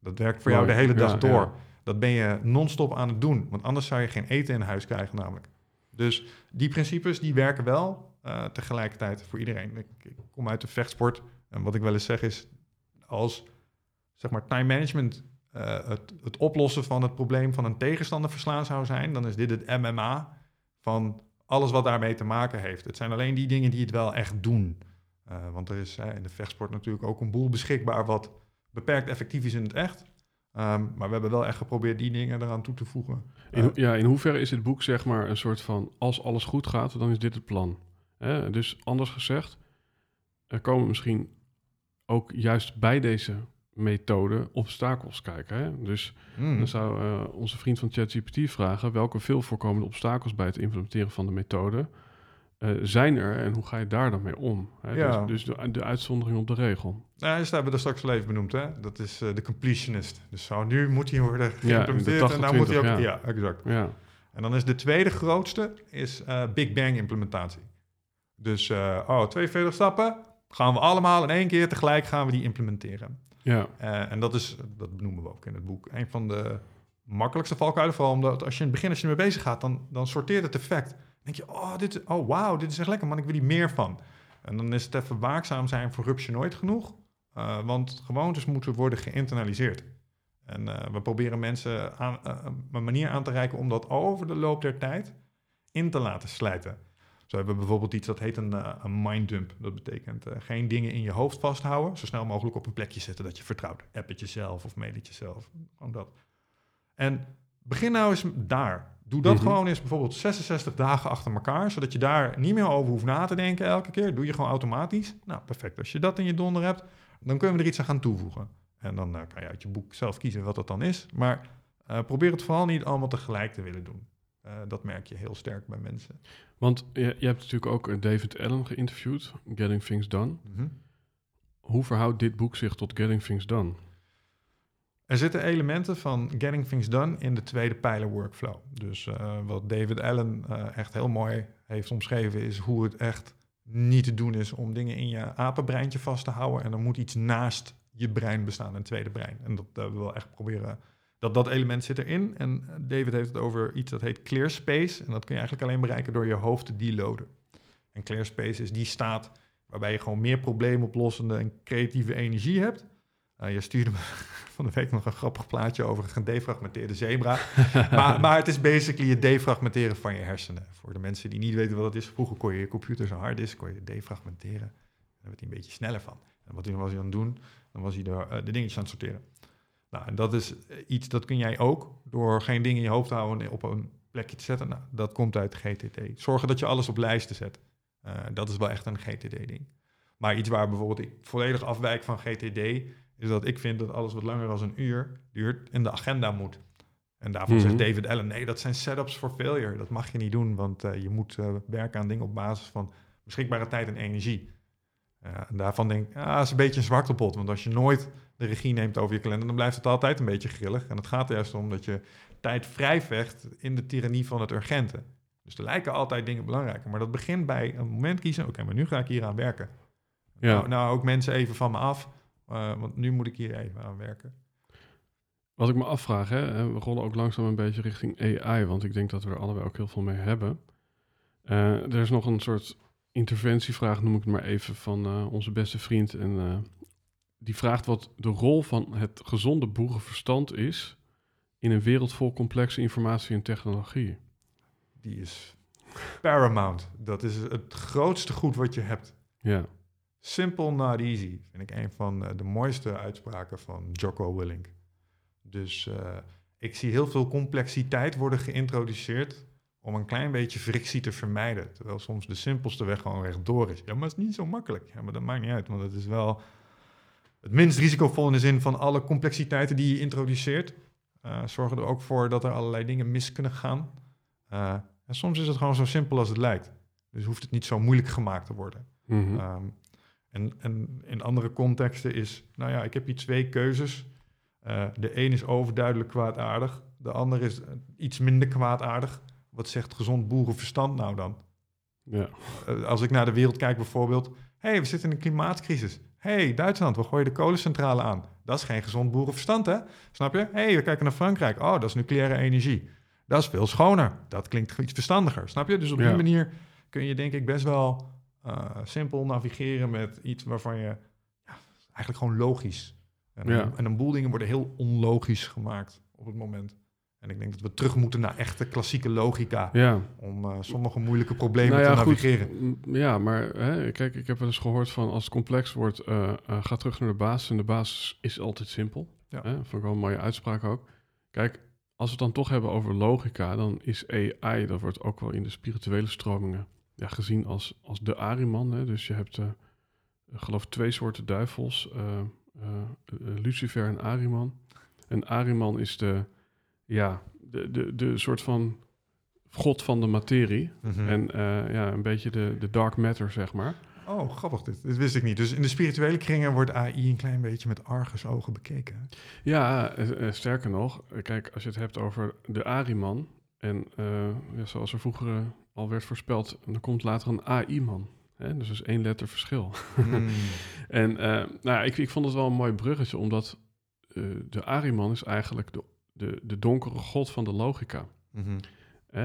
Dat werkt voor jou de hele dag Ja, door. ja. Dat ben je non-stop aan het doen. Want anders zou je geen eten in huis krijgen namelijk. Dus die principes die werken wel eh, tegelijkertijd voor iedereen. Ik, ik kom uit de vechtsport. En wat ik wel eens zeg is, als zeg maar time management eh, het, het oplossen van het probleem van een tegenstander verslaan zou zijn, dan is dit het MMA van alles wat daarmee te maken heeft. Het zijn alleen die dingen die het wel echt doen. Eh, want er is in de vechtsport natuurlijk ook een boel beschikbaar wat beperkt effectief is in het echt. Ehm, maar we hebben wel echt geprobeerd die dingen eraan toe te voegen. in, Eh, ja, in hoeverre is dit boek zeg maar een soort van... als alles goed gaat, dan is dit het plan. Dus anders gezegd, er komen misschien ook juist bij deze methode obstakels kijken. Hè? Dus mm, dan zou eh, onze vriend van ChatGPT vragen... welke veel voorkomende obstakels bij het implementeren van de methode... eh, zijn er en hoe ga je daar dan mee om? Hè? Ja. Dus, dus de, de uitzondering op de regel. Nou, dus dat hebben we er straks al even benoemd, hè? Dat is eh, de completionist. Dus zo, nu moet hij worden de geïmplementeerd en dan moet hij ook... 80-20, Ja, exact. Ja, En dan is de tweede grootste is Big Bang implementatie. Dus, oh, 42 stappen, gaan we allemaal in één keer tegelijk gaan we die implementeren. ja, Eh, en dat is, dat benoemen we ook in het boek, een van de makkelijkste valkuilen. Vooral omdat als je in het begin, als je ermee bezig gaat, dan, dan sorteert het effect. Dan denk je, oh, dit, oh wauw, dit is echt lekker man, ik wil hier meer van. En dan is het even waakzaam zijn voor rupsje nooit genoeg. eh, want gewoontes moeten worden geïnternaliseerd. En eh, we proberen mensen aan, een manier aan te reiken om dat over de loop der tijd in te laten slijten. Zo hebben we bijvoorbeeld iets dat heet een, eh, een minddump. Dat betekent eh, geen dingen in je hoofd vasthouden. Zo snel mogelijk op een plekje zetten dat je vertrouwt. App het jezelf of mail het jezelf. Gewoon dat. En begin nou eens daar. Doe dat Mhm. gewoon eens bijvoorbeeld 66 dagen achter elkaar. Zodat je daar niet meer over hoeft na te denken elke keer. Doe je gewoon automatisch. Nou, perfect. Als je dat in je donder hebt, dan kunnen we er iets aan gaan toevoegen. En dan eh, kan je uit je boek zelf kiezen wat dat dan is. Maar probeer het vooral niet allemaal tegelijk te willen doen. Eh, dat merk je heel sterk bij mensen. want je, je hebt natuurlijk ook eh, David Allen geïnterviewd, Getting Things Done. Hoe verhoudt dit boek zich tot Getting Things Done? Er zitten elementen van Getting Things Done in de tweede pijler workflow. Dus eh, wat David Allen echt heel mooi heeft omschreven, is hoe het echt niet te doen is om dingen in je apenbreintje vast te houden. En er moet iets naast je brein bestaan, een tweede brein. En dat hebben we wel echt proberen. Dat dat element zit erin. En David heeft het over iets dat heet clear space. En dat kun je eigenlijk alleen bereiken door je hoofd te deloaden. En clear space is die staat waarbij je gewoon meer probleemoplossende en creatieve energie hebt. Eh, je stuurde me van de week nog een grappig plaatje over een gedefragmenteerde zebra. maar, maar het is basically het defragmenteren van je hersenen. Voor de mensen die niet weten wat dat is. Vroeger kon je je computer zo hard is, kon je defragmenteren. Daar werd hij een beetje sneller van. En wat hij was hij aan het doen? Dan was hij de, eh, de dingetjes aan het sorteren. Nou, en dat is eh, iets dat kun jij ook door geen dingen in je hoofd te houden en op een plekje te zetten. Nou, dat komt uit GTD. Zorgen dat je alles op lijsten zet. Eh, dat is wel echt een GTD-ding. Maar iets waar bijvoorbeeld ik volledig afwijk van GTD, is dat ik vind dat alles wat langer dan een uur duurt in de agenda moet. En daarvan Mhm. zegt David Allen, nee, dat zijn setups for failure. Dat mag je niet doen, want eh, je moet werken aan dingen op basis van beschikbare tijd en energie. Eh, en daarvan denk ik, dat is een beetje een zwarte pot. Want als je nooit de regie neemt over je kalender, dan blijft het altijd een beetje grillig. En het gaat er juist om dat je tijd vrij vecht in de tirannie van het urgente. Dus er lijken altijd dingen belangrijker. Maar dat begint bij een moment kiezen. Oké, maar nu ga ik hier aan werken. Ja. Nou, nou, ook mensen even van me af. eh, want nu moet ik hier even aan werken. Wat ik me afvraag, hè, we rollen ook langzaam een beetje richting AI, want ik denk dat we er allebei ook heel veel mee hebben. Uh, er is nog een soort interventievraag, noem ik het maar even, van uh, onze beste vriend. En uh, die vraagt wat de rol van het gezonde boerenverstand is in een wereld vol complexe informatie en technologie. Die is paramount. Dat is het grootste goed wat je hebt. Ja. Simple, not easy. Vind ik een van de mooiste uitspraken van Jocko Willink. Dus uh, ik zie heel veel complexiteit worden geïntroduceerd om een klein beetje frictie te vermijden. Terwijl soms de simpelste weg gewoon rechtdoor is. Ja, maar het is niet zo makkelijk. Ja, maar dat maakt niet uit, want het is wel het minst risicovol in de zin van alle complexiteiten die je introduceert. Uh, zorgen er ook voor dat er allerlei dingen mis kunnen gaan. Uh, en soms is het gewoon zo simpel als het lijkt. Dus hoeft het niet zo moeilijk gemaakt te worden. Mm -hmm. um, en, en in andere contexten is, nou ja, ik heb hier twee keuzes. Uh, de een is overduidelijk kwaadaardig, de ander is iets minder kwaadaardig. Wat zegt gezond boerenverstand nou dan? Ja. Uh, als ik naar de wereld kijk bijvoorbeeld, hé, hey, we zitten in een klimaatcrisis. Hé, hey, Duitsland, we gooien de kolencentrale aan. Dat is geen gezond boerenverstand, hè? Snap je? Hé, hey, we kijken naar Frankrijk. Oh, dat is nucleaire energie. Dat is veel schoner. Dat klinkt iets verstandiger, snap je? Dus op die Ja. manier kun je denk ik best wel uh, simpel navigeren met iets waarvan je ja, eigenlijk gewoon logisch. En, en een boel dingen worden heel onlogisch gemaakt op het moment. En ik denk dat we terug moeten naar echte klassieke logica Ja. om uh, sommige moeilijke problemen Nou ja, te navigeren. Ja, maar hè, kijk, ik heb wel eens gehoord van als het complex wordt, eh, eh, ga terug naar de basis. En de basis is altijd simpel. Ja. Hè? Vond ik wel een mooie uitspraak ook. Kijk, als we het dan toch hebben over logica, dan is AI, dat wordt ook wel in de spirituele stromingen ja, gezien als, als de Ariman. Hè? Dus je hebt, eh, ik geloof twee soorten duivels, eh, eh, eh, Lucifer en Ariman. En Ariman is de, ja, de, de, de soort van god van de materie. Mhm. En eh, ja, een beetje de, de dark matter, zeg maar. Oh, grappig dit. Dit wist ik niet. Dus in de spirituele kringen wordt AI een klein beetje met argusogen bekeken. Ja, eh, eh, sterker nog, kijk, als je het hebt over de Ariman... en ja, zoals er vroeger al werd voorspeld... dan komt later een AI-man. Hè? Dus dat is één letter verschil. Hmm. En nou ja, ik, ik vond het wel een mooi bruggetje... omdat de Ariman is eigenlijk de, de, de donkere god van de logica. Mhm.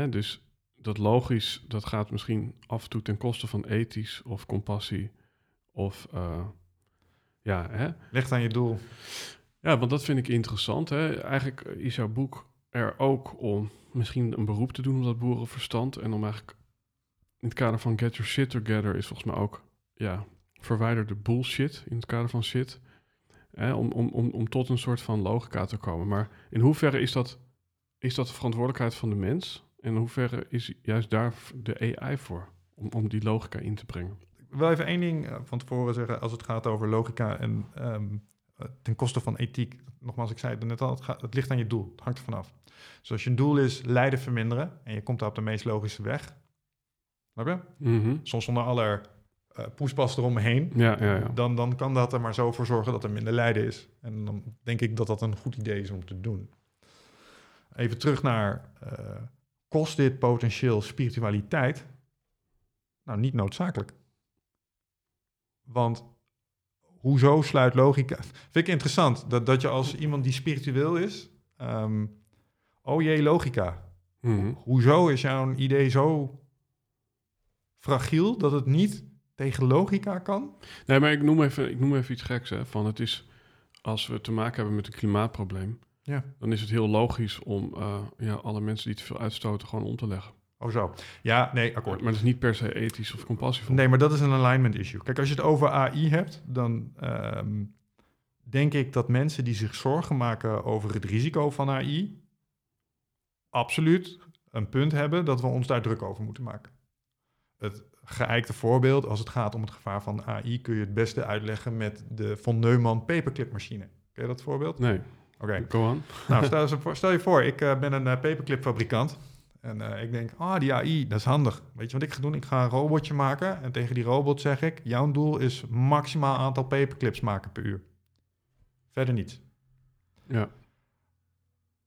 Dus dat logisch, dat gaat misschien af en toe ten koste van ethisch... of compassie of... eh, ja, hè? Ligt aan je doel. Ja, want dat vind ik interessant. Hè? Eigenlijk is jouw boek er ook om misschien een beroep te doen op dat boerenverstand. En om eigenlijk in het kader van Get Your Shit Together is volgens mij ook, ja, verwijder de bullshit in het kader van shit. Hè? Om, om, om, om tot een soort van logica te komen. Maar in hoeverre is dat, is dat de verantwoordelijkheid van de mens? En in hoeverre is juist daar de AI voor? Om, om die logica in te brengen. Ik wil even één ding eh, van tevoren zeggen als het gaat over logica en ehm, eh, ten koste van ethiek. Nogmaals, ik zei het net al, het, gaat, het ligt aan je doel. Het hangt ervan af. Dus als je doel is lijden verminderen en je komt daar op de meest logische weg. Snap je? Mhm. Soms zonder aller eh poespas eromheen. Ja, ja, ja. Dan, dan kan dat er maar zo voor zorgen dat er minder lijden is. En dan denk ik dat dat een goed idee is om te doen. Even terug naar, eh, kost dit potentieel spiritualiteit? Nou, niet noodzakelijk. Want hoezo sluit logica... Vind ik interessant, dat, dat je als iemand die spiritueel is... ehm, oh jee, logica. Mhm. Hoezo is jouw idee zo fragiel dat het niet tegen logica kan? Nee, maar ik noem even, ik noem even iets geks. Hè, van het is, als we te maken hebben met een klimaatprobleem, Ja. dan is het heel logisch om eh, ja, alle mensen die te veel uitstoten gewoon om te leggen. Oh zo. Ja, nee, akkoord. Maar dat is niet per se ethisch of compassievol. Nee, maar dat is een alignment issue. Kijk, als je het over AI hebt, dan ehm, denk ik dat mensen die zich zorgen maken over het risico van AI, absoluut een punt hebben dat we ons daar druk over moeten maken. Het geëikte voorbeeld, als het gaat om het gevaar van AI, kun je het beste uitleggen met de von Neumann paperclipmachine. Ken je dat voorbeeld? Nee, Oké. on. Nou, stel, je voor- stel je voor, ik eh, ben een eh, paperclipfabrikant. En eh, ik denk, ah, die AI, dat is handig. Weet je wat ik ga doen? Ik ga een robotje maken. En tegen die robot zeg ik, jouw doel is maximaal aantal paperclips maken per uur. Verder niets. Ja,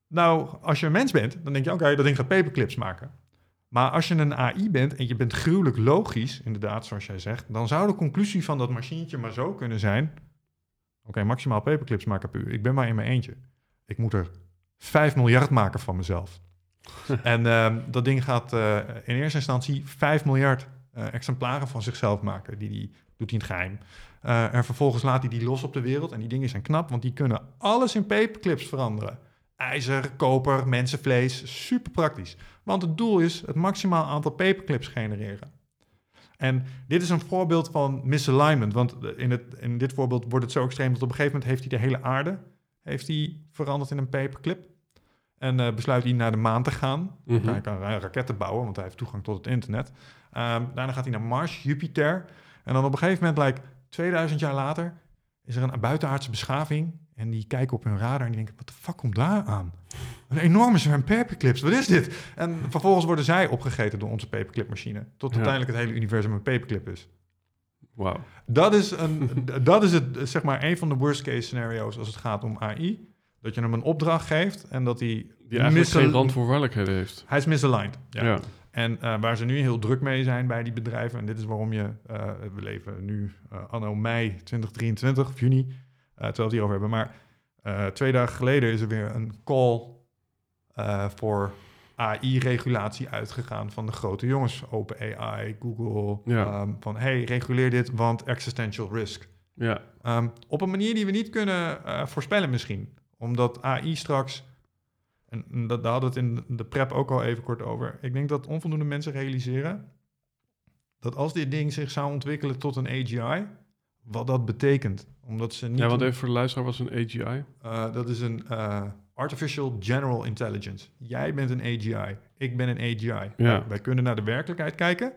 Nou, als je een mens bent, dan denk je, oké, dat ding gaat paperclips maken. Maar als je een AI bent en je bent gruwelijk logisch, inderdaad, zoals jij zegt, dan zou de conclusie van dat machientje maar zo kunnen zijn: oké, maximaal paperclips maken per uur. Ik ben maar in mijn eentje. ik moet er 5 miljard maken van mezelf. en ehm, dat ding gaat eh, in eerste instantie 5 miljard eh, exemplaren van zichzelf maken. Die, die doet hij in het geheim. Eh, en vervolgens laat hij die los op de wereld. En die dingen zijn knap, want die kunnen alles in paperclips veranderen. IJzer, koper, mensenvlees, super praktisch. Want het doel is het maximaal aantal paperclips genereren. En dit is een voorbeeld van misalignment. Want in, het, in dit voorbeeld wordt het zo extreem dat op een gegeven moment heeft hij de hele aarde heeft hij veranderd in een paperclip. En uh, besluit hij naar de maan te gaan. Mhm. Hij kan raketten bouwen, want hij heeft toegang tot het internet. Ehm, daarna gaat hij naar Mars, Jupiter. En dan op een gegeven moment, like 2000 jaar later, is er een buitenaardse beschaving. En die kijken op hun radar en die denken, wat de fuck komt daar aan? Een enorme zwerm paperclips, wat is dit? En vervolgens worden zij opgegeten door onze paperclipmachine. Tot Ja. uiteindelijk het hele universum een paperclip is. Wauw. Dat is, een, dat is het, zeg maar, een van de worst case scenario's als het gaat om AI. Dat je hem een opdracht geeft en dat hij... Die eigenlijk misal- geen randvoorwaardelijkheden heeft. Hij is misaligned. Ja. Ja. En eh, waar ze nu heel druk mee zijn bij die bedrijven, en dit is waarom je, eh, we leven nu eh, anno mei 2023 of juni, terwijl we het hierover hebben, maar eh, twee dagen geleden is er weer een call eh, voor AI-regulatie uitgegaan van de grote jongens, OpenAI, Google, Ja. ehm, van hey, reguleer dit, want existential risk. Ja. Ehm, op een manier die we niet kunnen eh, voorspellen misschien. Omdat AI straks, en en dat, daar hadden we het in de prep ook al even kort over. Ik denk dat onvoldoende mensen realiseren dat als dit ding zich zou ontwikkelen tot een AGI, wat dat betekent. Omdat ze niet... ja, want even voor de luisteraar was een AGI. Eh, dat is een eh, Artificial General Intelligence. Jij bent een AGI, ik ben een AGI. Wij, wij kunnen naar de werkelijkheid kijken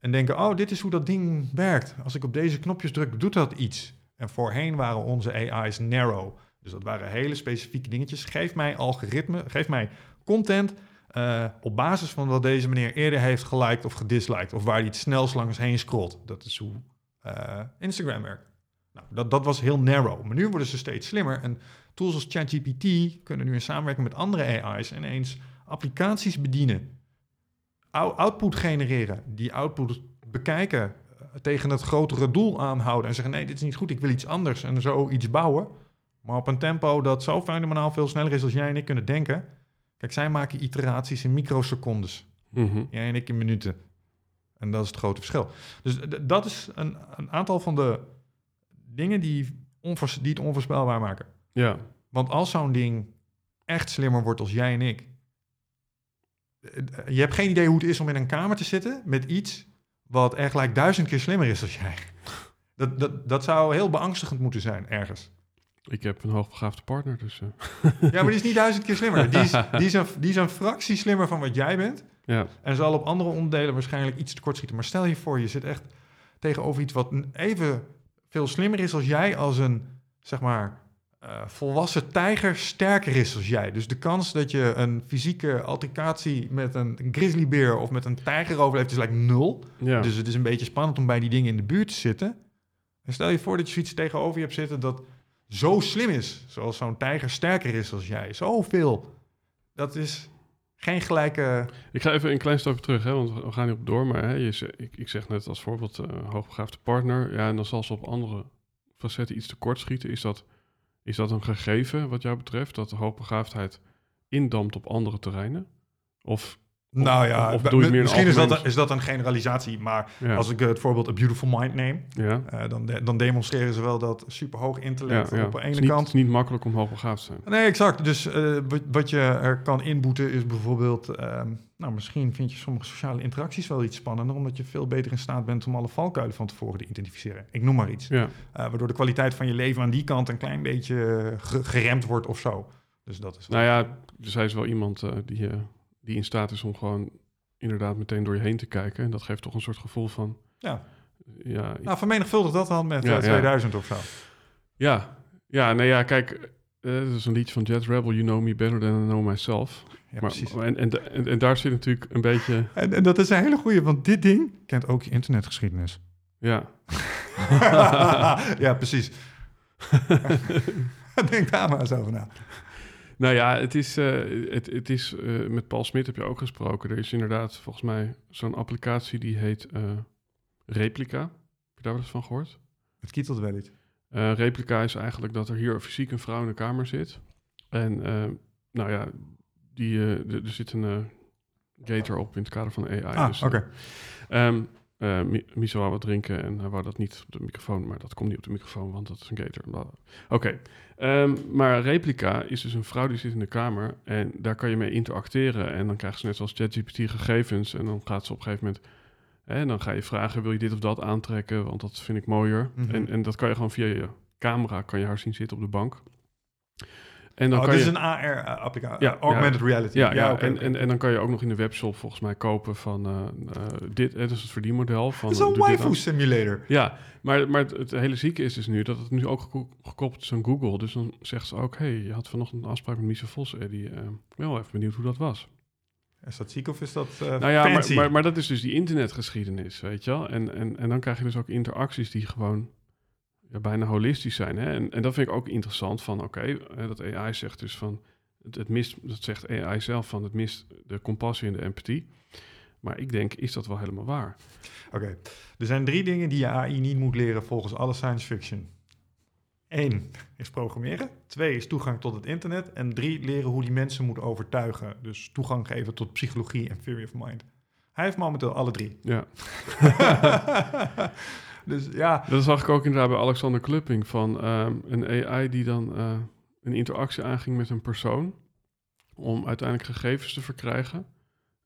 en denken, oh, dit is hoe dat ding werkt. Als ik op deze knopjes druk, doet dat iets. En voorheen waren onze AI's narrow. Dus dat waren hele specifieke dingetjes. Geef mij algoritme, geef mij content eh, op basis van wat deze meneer eerder heeft geliked of gedisliked. Of waar hij het snelst langs heen scrolt. Dat is hoe Instagram werkt. Nou, dat, dat was heel narrow. Maar nu worden ze steeds slimmer. En tools als ChatGPT kunnen nu in samenwerking met andere AI's ineens applicaties bedienen. Ou- output genereren. Die output bekijken. eh, Tegen het grotere doel aanhouden. En zeggen: nee, dit is niet goed, ik wil iets anders. En zo iets bouwen. Maar op een tempo dat zo fenomenaal veel sneller is als jij en ik kunnen denken. Kijk, zij maken iteraties in microsecondes. Mhm. Jij en ik in minuten. En dat is het grote verschil. Dus dat is een, een aantal van de dingen die, onvoors- die het onvoorspelbaar maken. Ja. Want als zo'n ding echt slimmer wordt als jij en ik. eh, Je hebt geen idee hoe het is om in een kamer te zitten met iets wat echt gelijk duizend keer slimmer is als jij. Dat, dat, dat zou heel beangstigend moeten zijn ergens. Ik heb een hoogbegaafde partner, dus... eh, Ja, maar die is niet duizend keer slimmer. Die is, die, is een, die is een fractie slimmer van wat jij bent. ja. En zal op andere onderdelen waarschijnlijk iets tekortschieten. Maar stel je voor, je zit echt tegenover iets wat even veel slimmer is als jij, als een, zeg maar, eh, volwassen tijger sterker is als jij. Dus de kans dat je een fysieke altercatie met een, een grizzlybeer of met een tijger overleeft is like nul. Ja. Dus het is een beetje spannend om bij die dingen in de buurt te zitten. En stel je voor dat je zoiets tegenover je hebt zitten dat zo slim is, zoals zo'n tijger sterker is als jij. Zoveel. Dat is geen gelijke... Ik ga even een klein stapje terug, hè, want we gaan hierop door. Maar hè, je, ik, ik zeg net als voorbeeld eh, hoogbegaafde partner. Ja, en dan zal ze op andere facetten iets tekort schieten. Is dat, is dat een gegeven wat jou betreft? Dat de hoogbegaafdheid indampt op andere terreinen? Of, Nou ja, of bedoel je meer een misschien is dat, is dat een generalisatie, maar ja, als ik eh, het voorbeeld A Beautiful Mind neem, ja, eh, dan, de- dan demonstreren ze wel dat superhoog intellect ja. op de ene is niet, kant. het is niet makkelijk om hoogbegaafd te zijn. Nee, exact. Dus eh, wat, je er kan inboeten is bijvoorbeeld, ehm, nou misschien vind je sommige sociale interacties wel iets spannender, omdat je veel beter in staat bent om alle valkuilen van tevoren te identificeren. Ik noem maar iets. Ja, waardoor de kwaliteit van je leven aan die kant een klein beetje ge- geremd wordt of zo. Dus dat is. nou ja, er zij is wel iemand die, die in staat is om gewoon inderdaad meteen door je heen te kijken. En dat geeft toch een soort gevoel van... Ja. Ja, Nou, vermenigvuldig dat dan met Ja, eh, ja. 2000 of zo. Ja, ja, nee, ja, kijk, eh dat is een liedje van Jet Rebel, You Know Me Better Than I Know Myself. Ja, maar, precies. En, en, en, en daar zit natuurlijk een beetje, En, en dat is een hele goeie, want dit ding kent ook je internetgeschiedenis. ja, ja, precies. Denk daar maar eens over na. Nou ja, het is, eh, het, het is eh, met Paul Smit heb je ook gesproken. Er is inderdaad volgens mij zo'n applicatie die heet eh, Replica. Heb je daar wel eens van gehoord? Het kietelt wel iets. Eh, replica is eigenlijk dat er hier fysiek een vrouw in de kamer zit. En nou ja, die, er zit een gator op in het kader van AI. Ah, dus, oké. eh, ehm, Mi- Miso wou wat drinken en hij wou dat niet op de microfoon, maar dat komt niet op de microfoon, want dat is een gator. Oké, Ehm, maar Replica is dus een vrouw die zit in de kamer en daar kan je mee interacteren. En dan krijgt ze net zoals ChatGPT gegevens en dan gaat ze op een gegeven moment... En dan ga je vragen, wil je dit of dat aantrekken, want dat vind ik mooier. Mhm. en, en dat kan je gewoon via je camera, kan je haar zien zitten op de bank. En dan oh, kan dit je... is een AR-applicatie. Ja, augmented reality. Ja, en. En, en dan kan je ook nog in de webshop volgens mij kopen van eh, eh, dit, dat is het verdienmodel. Van, Het is een waifu simulator. Ja, maar, maar het, het hele zieke is dus nu dat het nu ook geko- gekoppeld is aan Google. Dus dan zegt ze ook, hey, je had vanochtend een afspraak met Michel Vos, Eddie. Eh, ben wel even benieuwd hoe dat was. Is dat ziek of is dat eh nou ja, maar, maar, maar dat is dus die internetgeschiedenis, weet je wel. En, en, en dan krijg je dus ook interacties die gewoon ja, bijna holistisch zijn. Hè? En, en dat vind ik ook interessant van, oké, dat AI zegt dus van, het, het mist, dat zegt AI zelf van, het mist de compassie en de empathie. Maar ik denk, is dat wel helemaal waar? Oké, er zijn drie dingen die je AI niet moet leren volgens alle science fiction. Eén is programmeren. Twee is toegang tot het internet. En drie, leren hoe die mensen moet overtuigen. Dus toegang geven tot psychologie en theory of mind. Hij heeft momenteel alle drie. Ja. dus ja, Dat zag ik ook inderdaad bij Alexander Klupping van ehm, een AI die dan eh, een interactie aanging met een persoon om uiteindelijk gegevens te verkrijgen.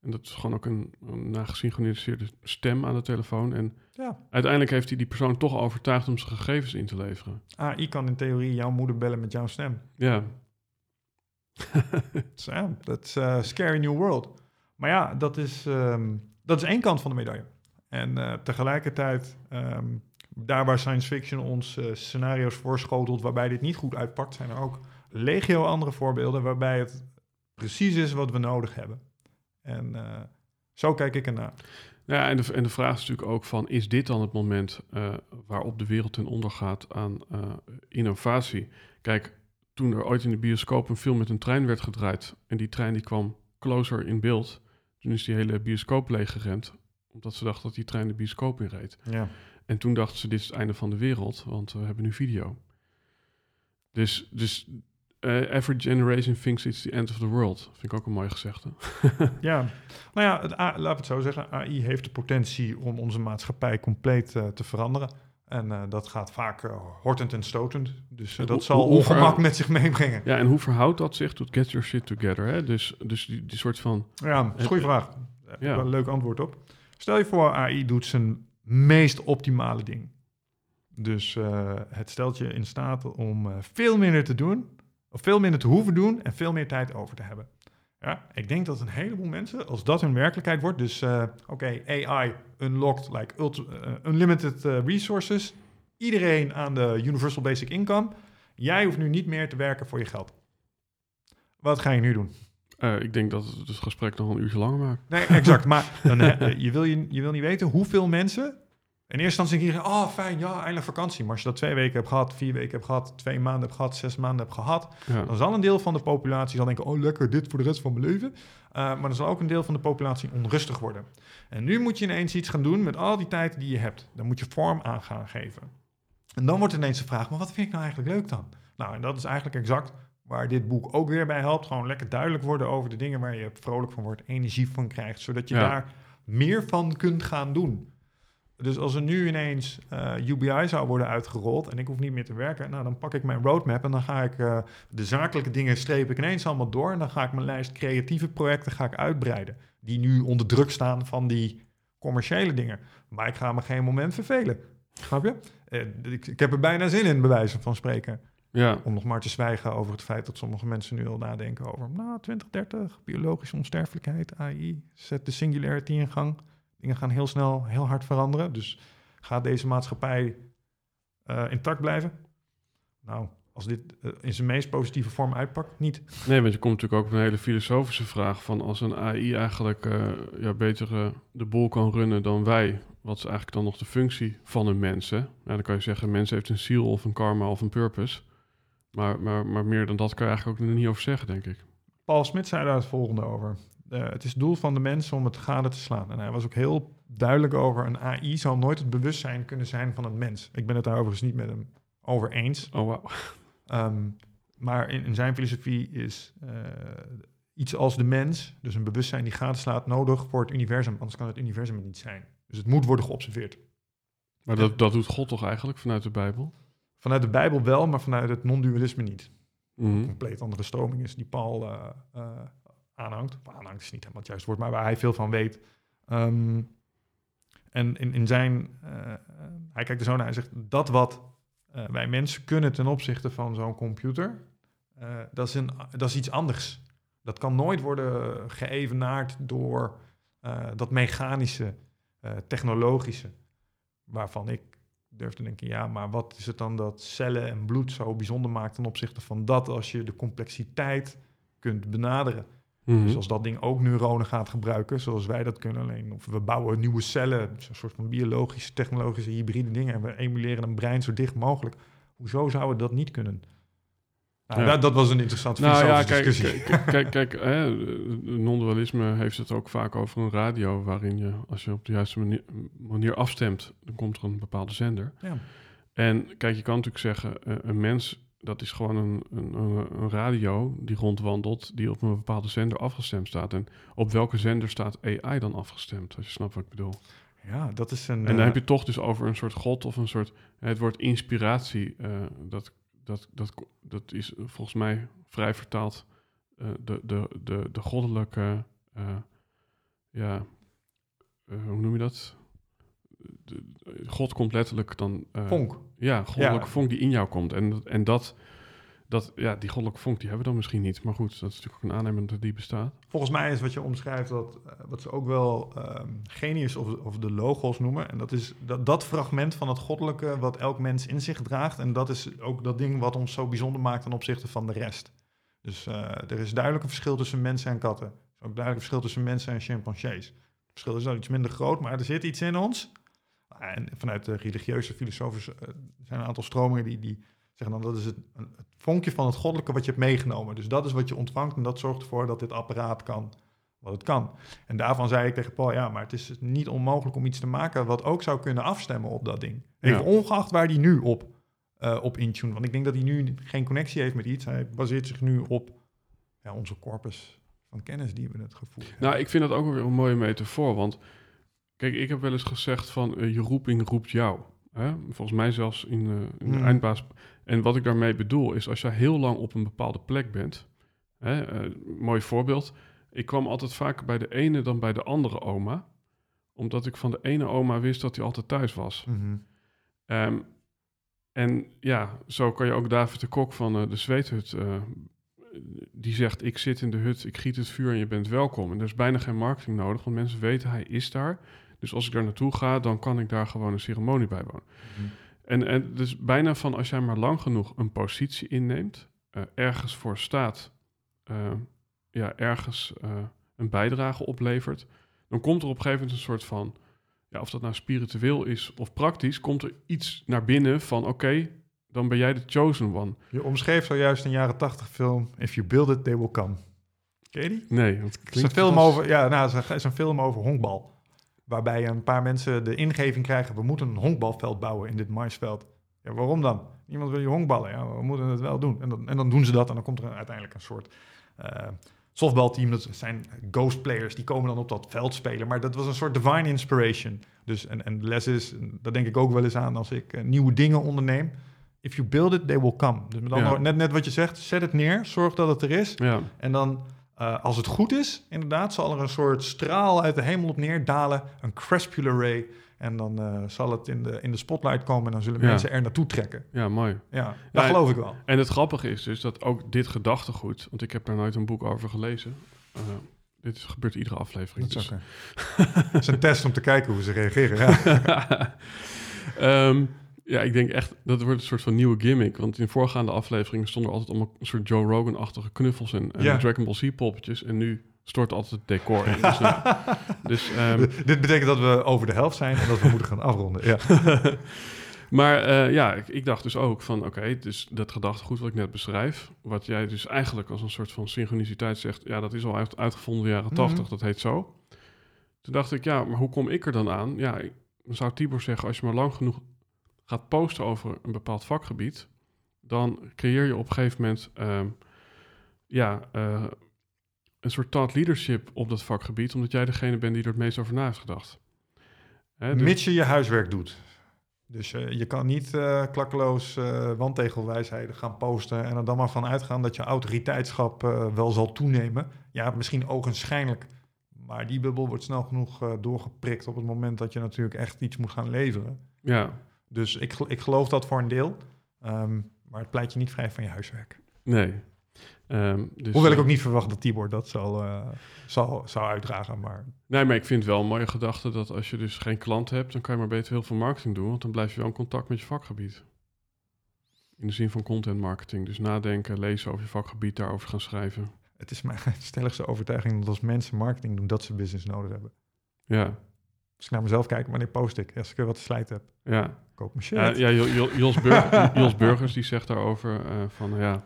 En dat is gewoon ook een, een nagesynchroniseerde stem aan de telefoon. En ja, uiteindelijk heeft hij die persoon toch overtuigd om zijn gegevens in te leveren. AI kan in theorie jouw moeder bellen met jouw stem. Ja, dat is scary new world. Maar ja, dat is, ehm, dat is één kant van de medaille. En eh, tegelijkertijd, ehm, daar waar science fiction ons eh, scenario's voorschotelt waarbij dit niet goed uitpakt, zijn er ook legio andere voorbeelden waarbij het precies is wat we nodig hebben. En eh, zo kijk ik ernaar. ja en, de, en de vraag is natuurlijk ook van, is dit dan het moment waarop de wereld ten onder gaat aan innovatie? Kijk, toen er ooit in de bioscoop een film met een trein werd gedraaid en die trein die kwam closer in beeld, toen is die hele bioscoop leeggerend, omdat ze dachten dat die trein de bioscoop inreed. Ja. En toen dachten ze, dit is het einde van de wereld, want we hebben nu video. Dus, dus eh, every generation thinks it's the end of the world. Vind ik ook een mooi gezegde. ja, nou ja, het, A- laten we het zo zeggen. AI heeft de potentie om onze maatschappij compleet eh, te veranderen. En eh, dat gaat vaak hortend en stotend. Dus dat hoe- zal hoe- ongemak met zich meebrengen. Ja, en hoe verhoudt dat zich tot get your shit together? Hè? Dus, dus die, die soort van... Ja, dat is een goede vraag. Daar heb ik Ja. wel een leuk antwoord op. Stel je voor, AI doet zijn meest optimale ding. Dus eh, het stelt je in staat om eh, veel minder te doen, of veel minder te hoeven doen en veel meer tijd over te hebben. Ja, ik denk dat een heleboel mensen, als dat hun werkelijkheid wordt, dus eh, oké, AI unlocked, like unlimited resources, iedereen aan de universal basic income, jij hoeft nu niet meer te werken voor je geld. Wat ga je nu doen? Eh, ik denk dat het het gesprek nog een uurtje langer maakt. Nee, exact. Maar dan, eh, je, wil je, je wil niet weten hoeveel mensen... In eerste instantie denk je, oh fijn, ja, eindelijk vakantie. Maar als je dat twee weken hebt gehad, vier weken hebt gehad, twee maanden hebt gehad, zes maanden hebt gehad... Ja. dan zal een deel van de populatie zal denken, oh lekker, dit voor de rest van mijn leven. Eh, maar dan zal ook een deel van de populatie onrustig worden. En nu moet je ineens iets gaan doen met al die tijd die je hebt. Dan moet je vorm aan gaan geven. En dan wordt ineens de vraag, maar wat vind ik nou eigenlijk leuk dan? Nou, en dat is eigenlijk exact waar dit boek ook weer bij helpt. Gewoon lekker duidelijk worden over de dingen waar je vrolijk van wordt, energie van krijgt, zodat je Ja. daar meer van kunt gaan doen. Dus als er nu ineens eh, UBI zou worden uitgerold en ik hoef niet meer te werken, nou dan pak ik mijn roadmap en dan ga ik eh, de zakelijke dingen streep ik ineens allemaal door en dan ga ik mijn lijst creatieve projecten ga ik uitbreiden, die nu onder druk staan van die commerciële dingen. Maar ik ga me geen moment vervelen. Snap je? Eh, ik, ik heb er bijna zin in, bij wijze van spreken. Ja, Om nog maar te zwijgen over het feit dat sommige mensen nu al nadenken over... nou, 2030, biologische onsterfelijkheid, AI, zet de singularity in gang. Dingen gaan heel snel, heel hard veranderen. Dus gaat deze maatschappij eh, intact blijven? Nou, als dit eh, in zijn meest positieve vorm uitpakt, niet. nee, want je komt natuurlijk ook op een hele filosofische vraag van als een AI eigenlijk eh, ja, beter de boel kan runnen dan wij, wat is eigenlijk dan nog de functie van een mens? Hè? Ja, dan kan je zeggen, een mens heeft een ziel of een karma of een purpose. Maar, maar, maar meer dan dat kan je eigenlijk ook niet over zeggen, denk ik. Paul Smit zei daar het volgende over. Eh, het is het doel van de mens om het gade te slaan. En hij was ook heel duidelijk over... een AI zal nooit het bewustzijn kunnen zijn van een mens. Ik ben het daar overigens niet met hem over eens. Oh, wauw. Ehm, maar in, in zijn filosofie is eh, iets als de mens, dus een bewustzijn die gatenslaat, nodig voor het universum. Anders kan het universum het niet zijn. Dus het moet worden geobserveerd. Maar dat, dat doet God toch eigenlijk vanuit de Bijbel? Vanuit de Bijbel wel, maar vanuit het non-dualisme niet. Mhm. Een compleet andere stroming is die Paul eh, eh, aanhangt. Aanhangt is niet helemaal het juiste woord, maar waar hij veel van weet. Ehm, en in, in zijn, eh, hij kijkt er zo naar, hij zegt dat wat wij mensen kunnen ten opzichte van zo'n computer, dat, is een, dat is iets anders. Dat kan nooit worden geëvenaard door dat mechanische, technologische, waarvan ik durf te denken, ja, maar wat is het dan dat cellen en bloed zo bijzonder maakt ten opzichte van dat als je de complexiteit kunt benaderen. Mhm. Dus als dat ding ook neuronen gaat gebruiken, zoals wij dat kunnen alleen, of we bouwen nieuwe cellen, een soort van biologische, technologische, hybride dingen, en we emuleren een brein zo dicht mogelijk. Hoezo zouden we dat niet kunnen? Nou, Ja. dat, dat was een interessante Nou ja, kijk, discussie. kijk, kijk, kijk hè, non-dualisme heeft het ook vaak over een radio, waarin je, als je op de juiste manier, manier afstemt, dan komt er een bepaalde zender. Ja. En kijk, je kan natuurlijk zeggen, eh, een mens, dat is gewoon een, een, een radio die rondwandelt, die op een bepaalde zender afgestemd staat. En op welke zender staat AI dan afgestemd, als je snapt wat ik bedoel. ja, dat is een... En dan eh, heb je toch dus over een soort god of een soort... Het woord inspiratie, eh, dat, dat, dat, dat is volgens mij vrij vertaald eh, de, de, de, de goddelijke... eh, ja, eh, hoe noem je dat? De- God komt letterlijk dan... eh, vonk. Ja, goddelijke Ja. vonk die in jou komt. En, en dat, dat, ja, die goddelijke vonk, die hebben we dan misschien niet. Maar goed, dat is natuurlijk ook een aanneming dat die bestaat. Volgens mij is wat je omschrijft dat, eh, wat ze ook wel ehm, genius of, of de logos noemen. En dat is dat, dat fragment van het goddelijke wat elk mens in zich draagt. En dat is ook dat ding wat ons zo bijzonder maakt ten opzichte van de rest. Dus eh, er is duidelijk een verschil tussen mensen en katten. Er is ook duidelijk een verschil tussen mensen en chimpansees. Het verschil is wel iets minder groot, maar er zit iets in ons. En vanuit de religieuze filosofische eh, zijn een aantal stromingen die, die zeggen dan dat is het, het vonkje van het goddelijke wat je hebt meegenomen. Dus dat is wat je ontvangt en dat zorgt ervoor dat dit apparaat kan wat het kan. En daarvan zei ik tegen Paul, ja, maar het is niet onmogelijk om iets te maken wat ook zou kunnen afstemmen op dat ding. Even Ja. ongeacht waar die nu op, eh op intune. Want ik denk dat hij nu geen connectie heeft met iets. Hij baseert zich nu op ja, onze corpus van kennis die we het gevoerd hebben. Nou, ik vind dat ook weer een mooie metafoor. Want kijk, ik heb wel eens gezegd van eh, je roeping roept jou. Hè? Volgens mij zelfs in, eh, in de Mm. eindbaas. En wat ik daarmee bedoel is als je heel lang op een bepaalde plek bent. Hè, eh, mooi voorbeeld. Ik kwam altijd vaker bij de ene dan bij de andere oma. Omdat ik van de ene oma wist dat hij altijd thuis was. Mhm. Ehm, en ja, zo kan je ook David de Kok van eh, de Zweethut... die zegt, ik zit in de hut, ik giet het vuur en je bent welkom. En er is bijna geen marketing nodig, want mensen weten, hij is daar. Dus als ik daar naartoe ga, dan kan ik daar gewoon een ceremonie bijwonen. Mhm. En, en dus bijna van als jij maar lang genoeg een positie inneemt, eh, ergens voor staat, eh, ja, ergens eh, een bijdrage oplevert, dan komt er op een gegeven moment een soort van, ja, of dat nou spiritueel is of praktisch, komt er iets naar binnen van, oké, dan ben jij de chosen one. Je omschreef zojuist een jaren tachtig film, If you build it, they will come. Ken je die? Nee, want Het is een film over, ja, nou, het is een- is een film over honkbal. Waarbij een paar mensen de ingeving krijgen: we moeten een honkbalveld bouwen in dit maisveld. Ja, waarom dan? Niemand wil je honkballen. Ja, we moeten het wel doen. En dan, en dan doen ze dat en dan komt er uiteindelijk een soort eh, softbalteam. Dat zijn ghost players, die komen dan op dat veld spelen. Maar dat was een soort divine inspiration. Dus, en, en de les is, dat denk ik ook wel eens aan als ik eh, nieuwe dingen onderneem. If you build it, they will come. Dus met Ja. net, net wat je zegt, zet het neer, zorg dat het er is. Ja, En dan, eh, als het goed is, inderdaad, zal er een soort straal uit de hemel op neer dalen, een crepuscular ray. En dan eh, zal het in de, in de spotlight komen en dan zullen Ja. mensen er naartoe trekken. ja, mooi. Ja, dat Ja, geloof ik wel. En het grappige is dus dat ook dit gedachtegoed, want ik heb daar nooit een boek over gelezen. eh, dit gebeurt iedere aflevering. Dat is, dus. is een test om te kijken hoe ze reageren. Ja. Ehm, ja, ik denk echt, dat wordt een soort van nieuwe gimmick. Want in voorgaande afleveringen stonden er altijd allemaal een soort Joe Rogan-achtige knuffels en, en Ja. Dragon Ball Z-poppetjes. En nu stort altijd het decor in. Dus, nou, dus, ehm, Dit betekent dat we over de helft zijn en dat we moeten gaan afronden. Ja. maar eh, ja, ik, ik dacht dus ook van, oké, dus dat gedachtegoed wat ik net beschrijf, wat jij dus eigenlijk als een soort van synchroniciteit zegt, ja, dat is al uit, uitgevonden in de jaren Mhm. tachtig, dat heet zo. Toen dacht ik, ja, maar hoe kom ik er dan aan? Ja, ik- zou Tibor zeggen, als je maar lang genoeg gaat posten over een bepaald vakgebied, dan creëer je op een gegeven moment ehm, ja, eh, een soort thought leadership op dat vakgebied, omdat jij degene bent die er het meest over na heeft gedacht. Hè, dus- Mits je je huiswerk doet. Dus eh, je kan niet eh, klakkeloos wandtegelwijsheden gaan posten en er dan maar van uitgaan dat je autoriteitschap wel zal toenemen. Ja, misschien ogenschijnlijk. Maar die bubbel wordt snel genoeg doorgeprikt op het moment dat je natuurlijk echt iets moet gaan leveren. ja, Dus ik, ik geloof dat voor een deel. Ehm, maar het pleit je niet vrij van je huiswerk. nee. Ehm, dus, Hoewel ik eh, ook niet verwacht dat Tibor dat zal, eh, zal, zou uitdragen. Maar Nee, maar ik vind het wel een mooie gedachte dat als je dus geen klant hebt, dan kan je maar beter heel veel marketing doen, want dan blijf je wel in contact met je vakgebied. In de zin van content marketing. Dus nadenken, lezen over je vakgebied, daarover gaan schrijven. het is mijn stelligste overtuiging dat als mensen marketing doen, dat ze business nodig hebben. Ja, Als ik naar mezelf kijk, wanneer post ik? Als ik er wat te slijten heb, ja. Koop mijn. Ja, ja Jo- Jo- Jos, Burg- Jos Burgers die zegt daarover eh, van ja,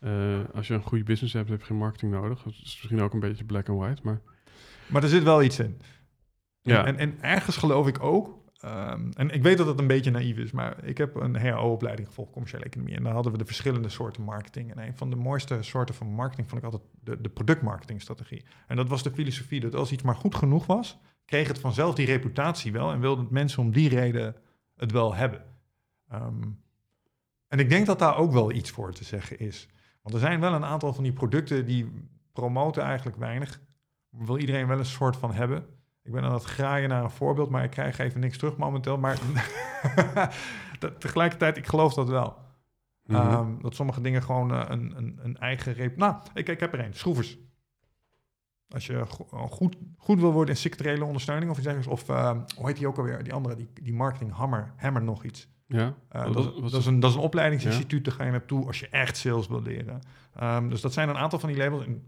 eh, als je een goede business hebt, heb je geen marketing nodig. Dat is misschien ook een beetje black and white, maar Maar er zit wel iets in. Ja. En, en ergens geloof ik ook, ehm, en ik weet dat het een beetje naïef is, maar ik heb een HO-opleiding gevolgd, commerciële economie. En daar hadden we de verschillende soorten marketing. En een van de mooiste soorten van marketing vond ik altijd de, de productmarketingstrategie. En dat was de filosofie dat als iets maar goed genoeg was, kreeg het vanzelf die reputatie wel en wilden mensen om die reden het wel hebben. Ehm, en ik denk dat daar ook wel iets voor te zeggen is. Want er zijn wel een aantal van die producten die promoten eigenlijk weinig. Wil iedereen wel een soort van hebben. Ik ben aan het graaien naar een voorbeeld, maar ik krijg even niks terug momenteel. Maar te- tegelijkertijd, ik geloof dat wel. Mhm. Ehm, dat sommige dingen gewoon eh, een, een, een eigen rep... Nou, ik, ik heb er een. Schroevers. Als je go- goed, goed wil worden in sectoriële ondersteuning of iets dergelijks. Of ehm, hoe heet die ook alweer? Die andere, die, die marketing Hammer. Hammer nog iets. ja. Uh, Wat- dat, is een, dat is een opleidingsinstituut, daar ga je naartoe als je echt sales wil leren. Ehm, dus dat zijn een aantal van die labels. En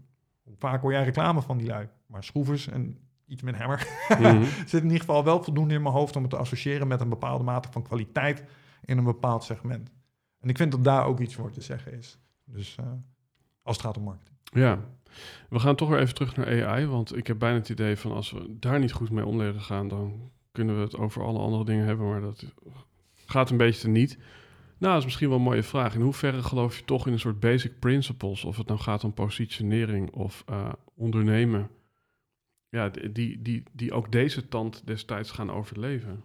vaak hoor jij reclame van die lui. Maar schroevers en iets met hammer Mhm. zit in ieder geval wel voldoende in mijn hoofd om het te associëren met een bepaalde mate van kwaliteit in een bepaald segment. En ik vind dat daar ook iets voor te zeggen is. Dus eh, als het gaat om marketing. Ja, we gaan toch weer even terug naar AI, want ik heb bijna het idee van als we daar niet goed mee om leren gaan, dan kunnen we het over alle andere dingen hebben, maar dat gaat een beetje te niet. Nou, dat is misschien wel een mooie vraag. In hoeverre geloof je toch in een soort basic principles, of het nou gaat om positionering of eh, ondernemen, ja, die- die, die, die ook deze tand destijds gaan overleven?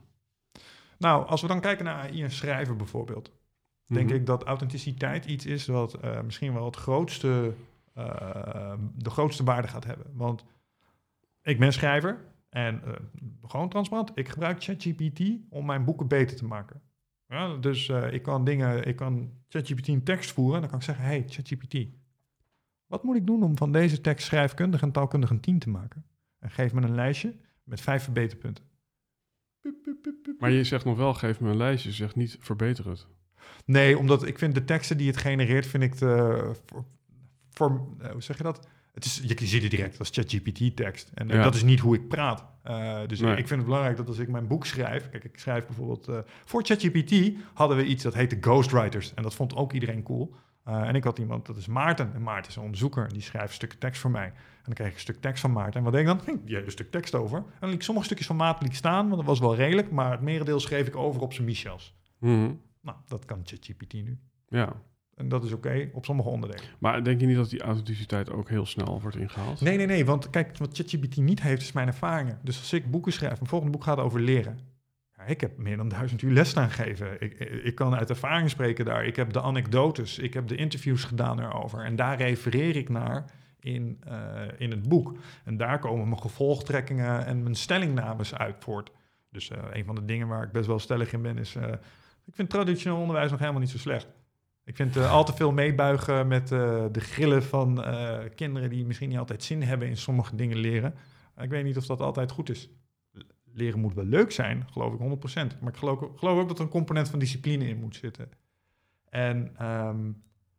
Nou, als we dan kijken naar AI en schrijven bijvoorbeeld. Denk Mhm. ik dat authenticiteit iets is wat eh, misschien wel het grootste, eh, de grootste waarde gaat hebben. Want ik ben schrijver en eh, gewoon transparant. Ik gebruik ChatGPT om mijn boeken beter te maken. Ja, dus ik kan dingen, ik kan ChatGPT een tekst voeren en dan kan ik zeggen: Hey, ChatGPT, wat moet ik doen om van deze tekst schrijfkundig en taalkundig een 10 te maken? En geef me een lijstje met vijf verbeterpunten. Maar je zegt nog wel, geef me een lijstje, je zegt niet verbeter het. Nee, omdat ik vind de teksten die het genereert, vind ik te, voor, voor eh, hoe zeg je dat? Het is, je ziet het direct als ChatGPT-tekst. En eh, Ja. dat is niet hoe ik praat. Eh, dus Nee. ik vind het belangrijk dat als ik mijn boek schrijf... Kijk, ik schrijf bijvoorbeeld... eh, voor ChatGPT hadden we iets dat heette ghostwriters. En dat vond ook iedereen cool. Eh, en ik had iemand, dat is Maarten. En Maarten is een onderzoeker. Die schrijft stukken tekst voor mij. En dan kreeg ik een stuk tekst van Maarten. En wat deed ik dan? Die heeft een stuk tekst over. En dan liet ik sommige stukjes van Maarten liet staan, want dat was wel redelijk. Maar het merendeel schreef ik over op zijn Michels. Mhm. Nou, dat kan ChatGPT nu. Ja, En dat is oké op sommige onderdelen. maar denk je niet dat die authenticiteit ook heel snel wordt ingehaald? Nee, nee, nee. Want kijk, wat ChatGPT niet heeft, is mijn ervaringen. Dus als ik boeken schrijf, mijn volgende boek gaat over leren. Ja, ik heb meer dan duizend uur les staan geven. Ik, ik kan uit ervaring spreken daar. Ik heb de anekdotes, ik heb de interviews gedaan erover. En daar refereer ik naar in, eh, in het boek. En daar komen mijn gevolgtrekkingen en mijn stellingnames uit voort. Dus eh, een van de dingen waar ik best wel stellig in ben, is... eh, ik vind traditioneel onderwijs nog helemaal niet zo slecht. Ik vind eh, al te veel meebuigen met eh, de grillen van eh, kinderen die misschien niet altijd zin hebben in sommige dingen leren. Ik weet niet of dat altijd goed is. Leren moet wel leuk zijn, geloof ik 100%. Maar ik geloof, geloof ook dat er een component van discipline in moet zitten. En ehm,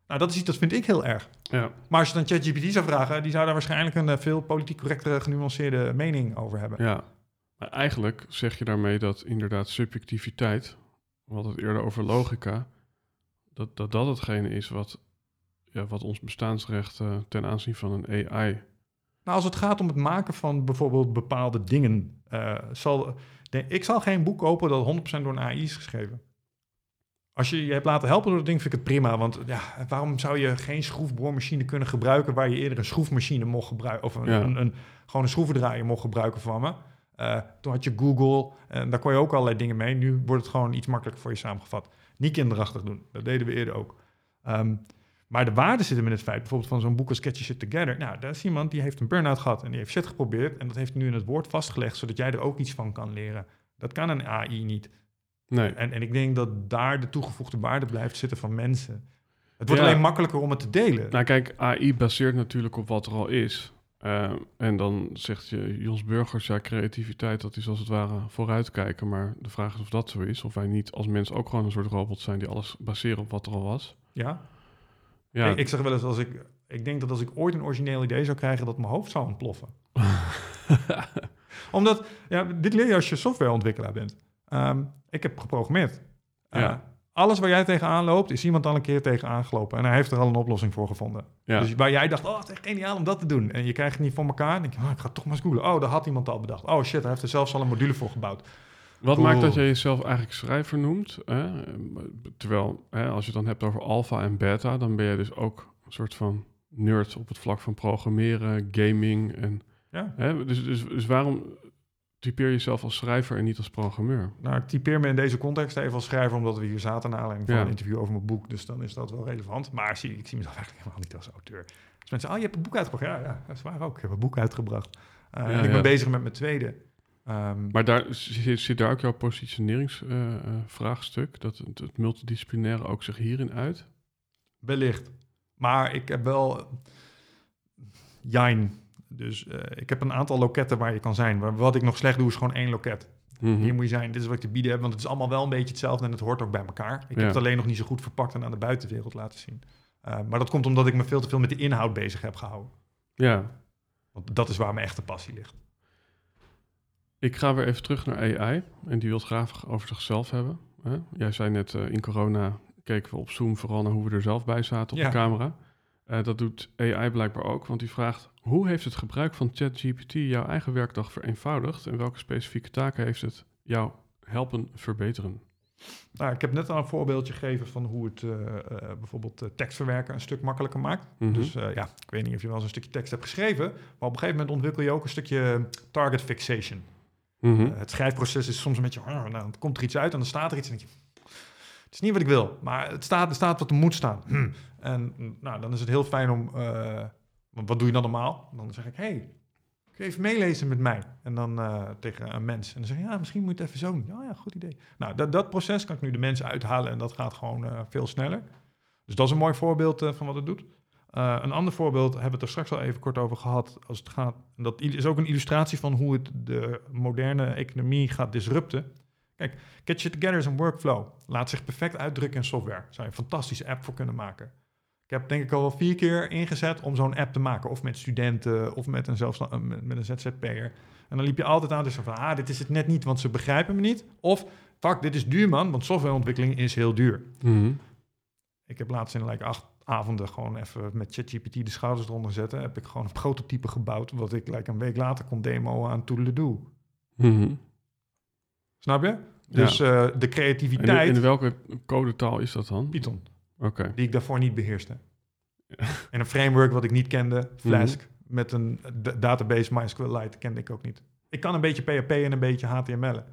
nou, dat is iets dat vind ik heel erg. Ja, Maar als je dan ChatGPT zou vragen, die zou daar waarschijnlijk een veel politiek correctere, genuanceerde mening over hebben. ja. Maar eigenlijk zeg je daarmee dat inderdaad subjectiviteit, we hadden het eerder over logica, dat dat, dat hetgene is wat, ja, wat ons bestaansrecht eh, ten aanzien van een AI. Nou, als het gaat om het maken van bijvoorbeeld bepaalde dingen, eh, zal, ik zal geen boek kopen dat 100% door een AI is geschreven. Als je je hebt laten helpen door dat ding, vind ik het prima. Want ja, waarom zou je geen schroefboormachine kunnen gebruiken... waar je eerder een schroefmachine mocht gebruiken... of een, Ja. een, een- gewoon een schroevendraaier mocht gebruiken van me. Eh, toen had je Google en daar kon je ook allerlei dingen mee. Nu wordt het gewoon iets makkelijker voor je samengevat. Niet kinderachtig doen, dat deden we eerder ook. Ehm, maar de waarde zit hem in het feit, bijvoorbeeld van zo'n boek als Your Shit Together. Nou, daar is iemand die heeft een burn-out gehad en die heeft shit geprobeerd. En dat heeft hij nu in het woord vastgelegd, zodat jij er ook iets van kan leren. Dat kan een AI niet. Nee. En, en ik denk dat daar de toegevoegde waarde blijft zitten van mensen. Het wordt Ja. alleen makkelijker om het te delen. Nou kijk, AI baseert natuurlijk op wat er al is. Eh, en dan zegt je Jos Burgers, ja, creativiteit, dat is als het ware vooruitkijken. Maar de vraag is of dat zo is. Of wij niet als mens ook gewoon een soort robot zijn die alles baseren op wat er al was. Ja? Ja, Ik, ik zeg wel eens, als ik, ik denk dat als ik ooit een origineel idee zou krijgen, dat mijn hoofd zou ontploffen. Omdat, ja, dit leer je als je softwareontwikkelaar bent. Ehm, ik heb geprogrammeerd. Eh, Ja. Alles waar jij tegenaan loopt, is iemand al een keer tegenaan gelopen. En hij heeft er al een oplossing voor gevonden. ja. Dus waar jij dacht, oh, het is echt geniaal om dat te doen. En je krijgt het niet voor elkaar. Denk je, oh, ik ga toch maar eens googlen. Oh, daar had iemand al bedacht. Oh shit, hij heeft er zelfs al een module voor gebouwd. Wat Cool. maakt dat je jezelf eigenlijk schrijver noemt? Hè? Terwijl, hè, als je het dan hebt over alpha en beta, dan ben je dus ook een soort van nerd op het vlak van programmeren, gaming. En, Ja. hè? Dus, dus, dus waarom typeer je jezelf als schrijver en niet als programmeur? Nou, ik typeer me in deze context even als schrijver, omdat we hier zaten naar aanleiding van Ja. een interview over mijn boek. Dus dan is dat wel relevant. Maar ik zie, ik zie mezelf eigenlijk helemaal niet als auteur. Dus mensen, oh, je hebt een boek uitgebracht. Ja, ja, dat is waar ook. Ik heb een boek uitgebracht. Uh, Ja, en ik ja. ben bezig met mijn tweede. Ehm, Maar daar zit, zit daar ook jouw positioneringsvraagstuk, dat het, het multidisciplinaire ook zich hierin uit? wellicht. Maar ik heb wel... Jijn. Dus eh, ik heb een aantal loketten waar je kan zijn. Wat ik nog slecht doe, is gewoon één loket. Mhm. Hier moet je zijn, dit is wat ik te bieden heb. Want het is allemaal wel een beetje hetzelfde en het hoort ook bij elkaar. Ik Ja. heb het alleen nog niet zo goed verpakt en aan de buitenwereld laten zien. Uh, maar dat komt omdat ik me veel te veel met de inhoud bezig heb gehouden. Ja, Want dat is waar mijn echte passie ligt. Ik ga weer even terug naar AI. En die wil het graag over zichzelf hebben. Hè? Jij zei net, eh, in corona keken we op Zoom vooral naar hoe we er zelf bij zaten op Ja. de camera. Eh, dat doet AI blijkbaar ook, want die vraagt... hoe heeft het gebruik van ChatGPT jouw eigen werkdag vereenvoudigd... en welke specifieke taken heeft het jou helpen verbeteren? Nou, ik heb net al een voorbeeldje gegeven van hoe het uh, uh, bijvoorbeeld uh, tekstverwerken een stuk makkelijker maakt. Mhm. Dus ja, ik weet niet of je wel eens een stukje tekst hebt geschreven, maar op een gegeven moment ontwikkel je ook een stukje target fixation. Mhm. Het schrijfproces is soms een beetje, nou, dan komt er iets uit en dan staat er iets en dan denk je, het is niet wat ik wil, maar het staat, er staat wat er moet staan. Hm. En nou, dan is het heel fijn om, uh, wat doe je dan normaal? Dan zeg ik, hey, kun je even meelezen met mij? En dan uh, tegen een mens. En dan zeg je, ja, misschien moet je het even zo doen. Ja, ja, goed idee. Nou, dat, dat proces kan ik nu de mensen uithalen en dat gaat gewoon uh, veel sneller. Dus dat is een mooi voorbeeld van wat het doet. Een ander voorbeeld hebben we het er straks al even kort over gehad. Als het gaat, dat is ook een illustratie van hoe het de moderne economie gaat disrupten. Kijk, Get Shit Together is een workflow. Laat zich perfect uitdrukken in software. Zou je een fantastische app voor kunnen maken. Ik heb denk ik al wel vier keer ingezet om zo'n app te maken. Of met studenten, of met een, zelfstand, met een ZZP'er. En dan liep je altijd aan dus van, ah, dit is het net niet, want ze begrijpen me niet. Of, fuck, dit is duur man, want softwareontwikkeling is heel duur. Mm-hmm. Ik heb laatst in like, acht avonden gewoon even met ChatGPT de schouders eronder zetten. Heb ik gewoon een prototype gebouwd, wat ik like, een week later kon demoen aan Toodle-Doo. Mm-hmm. Snap je? Dus ja. uh, de creativiteit... En in, in welke codetaal is dat dan? Python. Okay. Die ik daarvoor niet beheerste. En een framework wat ik niet kende, Flask, mm -hmm. met een database MySQLite, kende ik ook niet. Ik kan een beetje PHP en een beetje HTML.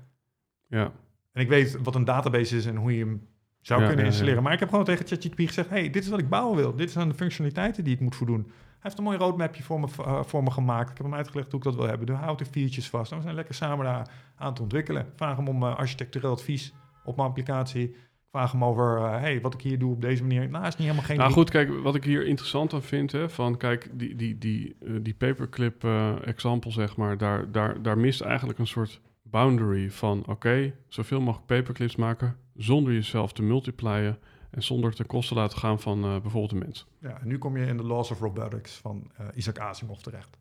Ja. En ik weet wat een database is en hoe je hem zou ja, kunnen installeren. Ja, ja. Maar ik heb gewoon tegen ChatGPT gezegd, hey, dit is wat ik bouwen wil. Dit zijn de functionaliteiten die ik moet voldoen. Hij heeft een mooi roadmapje voor me, uh, voor me gemaakt. Ik heb hem uitgelegd hoe ik dat wil hebben. Dus houd de features vast. En we zijn lekker samen daar aan te ontwikkelen. Ik vraag hem om uh, architectureel advies op mijn applicatie. Vraag hem over, uh, hey, wat ik hier doe op deze manier. Nou, is niet helemaal geen... Nou goed, kijk, wat ik hier interessant aan vind, hè, van kijk, die, die, die, uh, die paperclip uh, example, zeg maar, daar, daar, daar mist eigenlijk een soort boundary van, oké, okay, zoveel mogelijk paperclips maken, zonder jezelf te multiplyen en zonder ten koste laten gaan van bijvoorbeeld een mens. Ja, en nu kom je in de Laws of Robotics van Isaac Asimov terecht.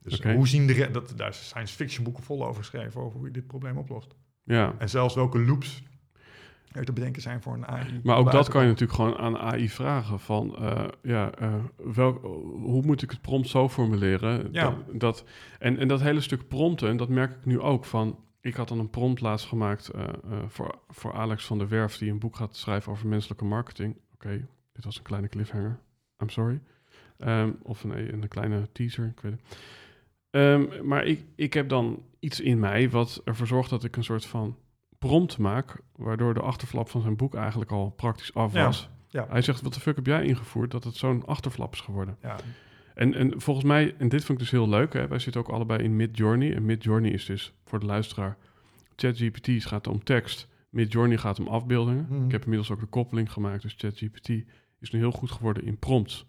Dus okay. hoe zien de... Dat, daar zijn science fiction boeken vol over geschreven, over hoe je dit probleem oplost. Ja. En zelfs welke loops er te bedenken zijn voor een AI. Maar ook dat kan je natuurlijk gewoon aan AI vragen. Van, uh, ja, uh, welk, hoe moet ik het prompt zo formuleren? Ja. Dat, dat, en, en dat hele stuk prompten, dat merk ik nu ook van... ik had dan een prompt laatst gemaakt eh, eh, voor, voor Alex van der Werf, die een boek gaat schrijven over menselijke marketing. Oké, dit was een kleine cliffhanger. I'm sorry. Ehm, of een, een kleine teaser, ik weet het. Ehm, maar ik, ik heb dan iets in mij wat ervoor zorgt dat ik een soort van prompt maak, waardoor de achterflap van zijn boek eigenlijk al praktisch af was. ja. Hij zegt, wat de fuck heb jij ingevoerd dat het zo'n achterflap is geworden? Ja, En, en volgens mij, en dit vind ik dus heel leuk, hè, wij zitten ook allebei in Midjourney. En Midjourney is dus, voor de luisteraar, ChatGPT gaat om tekst, Midjourney gaat om afbeeldingen. Mhm. Ik heb inmiddels ook de koppeling gemaakt, dus ChatGPT is nu heel goed geworden in prompts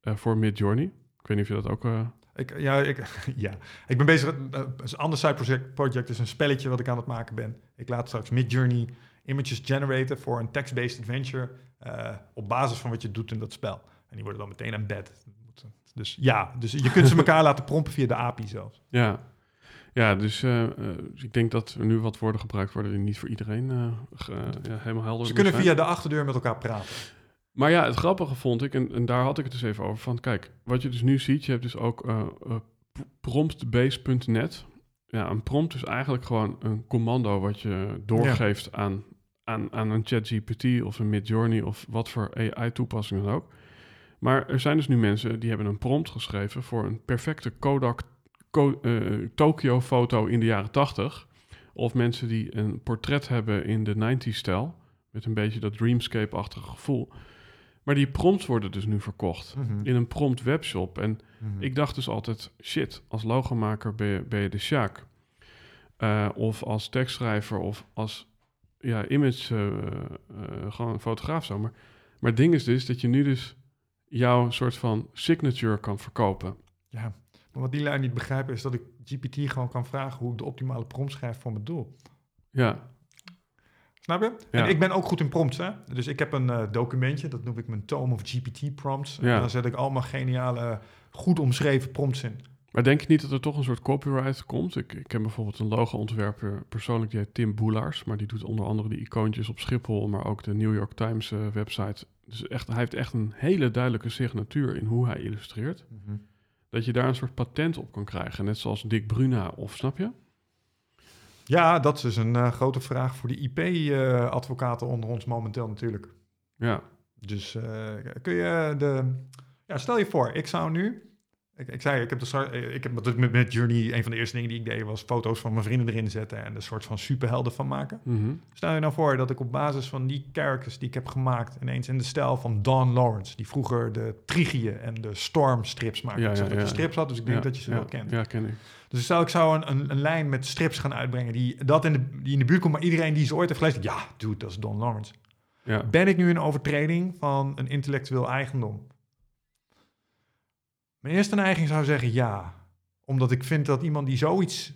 eh, voor Midjourney. Ik weet niet of je dat ook... eh, Ik, ja, ik, ja, ik ben bezig. met, eh, een ander side project, project is een spelletje wat ik aan het maken ben. Ik laat straks Midjourney images generaten voor een text-based adventure. eh, op basis van wat je doet in dat spel. En die worden dan meteen embed. Dus ja, dus je kunt ze elkaar laten prompen via de API zelfs. ja. ja, dus eh, ik denk dat er nu wat woorden gebruikt worden die niet voor iedereen ge- ja, helemaal helder Ze moeten kunnen zijn. via de achterdeur met elkaar praten. Maar ja, het grappige vond ik, en, en daar had ik het dus even over, van kijk, wat je dus nu ziet, je hebt dus ook eh, eh, p- promptbase.net. Ja, een prompt is eigenlijk gewoon een commando wat je doorgeeft aan, aan, aan een ChatGPT of een Midjourney of wat voor AI-toepassing dan ook. Maar er zijn dus nu mensen die hebben een prompt geschreven voor een perfecte Kodak Ko- eh, Tokyo-foto in de jaren 80. Of mensen die een portret hebben in de 90s-stijl, met een beetje dat dreamscape-achtige gevoel. Maar die prompts worden dus nu verkocht in een prompt webshop. En Mhm. ik dacht dus altijd, shit, als logomaker ben je, ben je de Sjaak. Eh, of als tekstschrijver of als ja, image, eh, eh, gewoon fotograaf zo. Maar, maar het ding is dus dat je nu dus jouw soort van signature kan verkopen. Ja, maar wat die lui niet begrijpen is dat ik GPT gewoon kan vragen hoe ik de optimale prompt schrijf voor mijn doel. Ja, Snap je? Ja. En ik ben ook goed in prompts, hè? Dus ik heb een eh, documentje, dat noem ik mijn Tome of GPT prompts. En daar zet ik allemaal geniale, goed omschreven prompts in. maar denk je niet dat er toch een soort copyright komt? Ik, ik ken bijvoorbeeld een logo-ontwerper persoonlijk, die heet Tim Boelaars. Maar die doet onder andere de icoontjes op Schiphol, maar ook de New York Times eh, website. Dus echt, hij heeft echt een hele duidelijke signatuur in hoe hij illustreert. dat je daar een soort patent op kan krijgen. Net zoals Dick Bruna, of snap je? Ja, dat is dus een eh, grote vraag voor de IP-advocaten onder ons momenteel natuurlijk. Ja, Dus eh, kun je de... Ja, stel je voor, ik zou nu... Ik, ik zei, ik heb, de, eh, ik heb met, met, Journey, een van de eerste dingen die ik deed, was foto's van mijn vrienden erin zetten en er soort van superhelden van maken. mhm. Stel je nou voor dat ik op basis van die characters die ik heb gemaakt, ineens in de stijl van Don Lawrence, die vroeger de Trigieën en de Storm strips maakte. Ja, ik zag ja, dat je strips had, dus ik denk dat je ze ja, wel kent. Ja, ken ik. Dus stel ik zou een, een, een lijn met strips gaan uitbrengen die, dat in de, die in de buurt komt, maar iedereen die ze ooit heeft gelezen, ja, dude, dat is Don Lawrence. Ja. Ben ik nu een overtreding van een intellectueel eigendom? Mijn eerste neiging zou zeggen ja. Omdat ik vind dat iemand die zoiets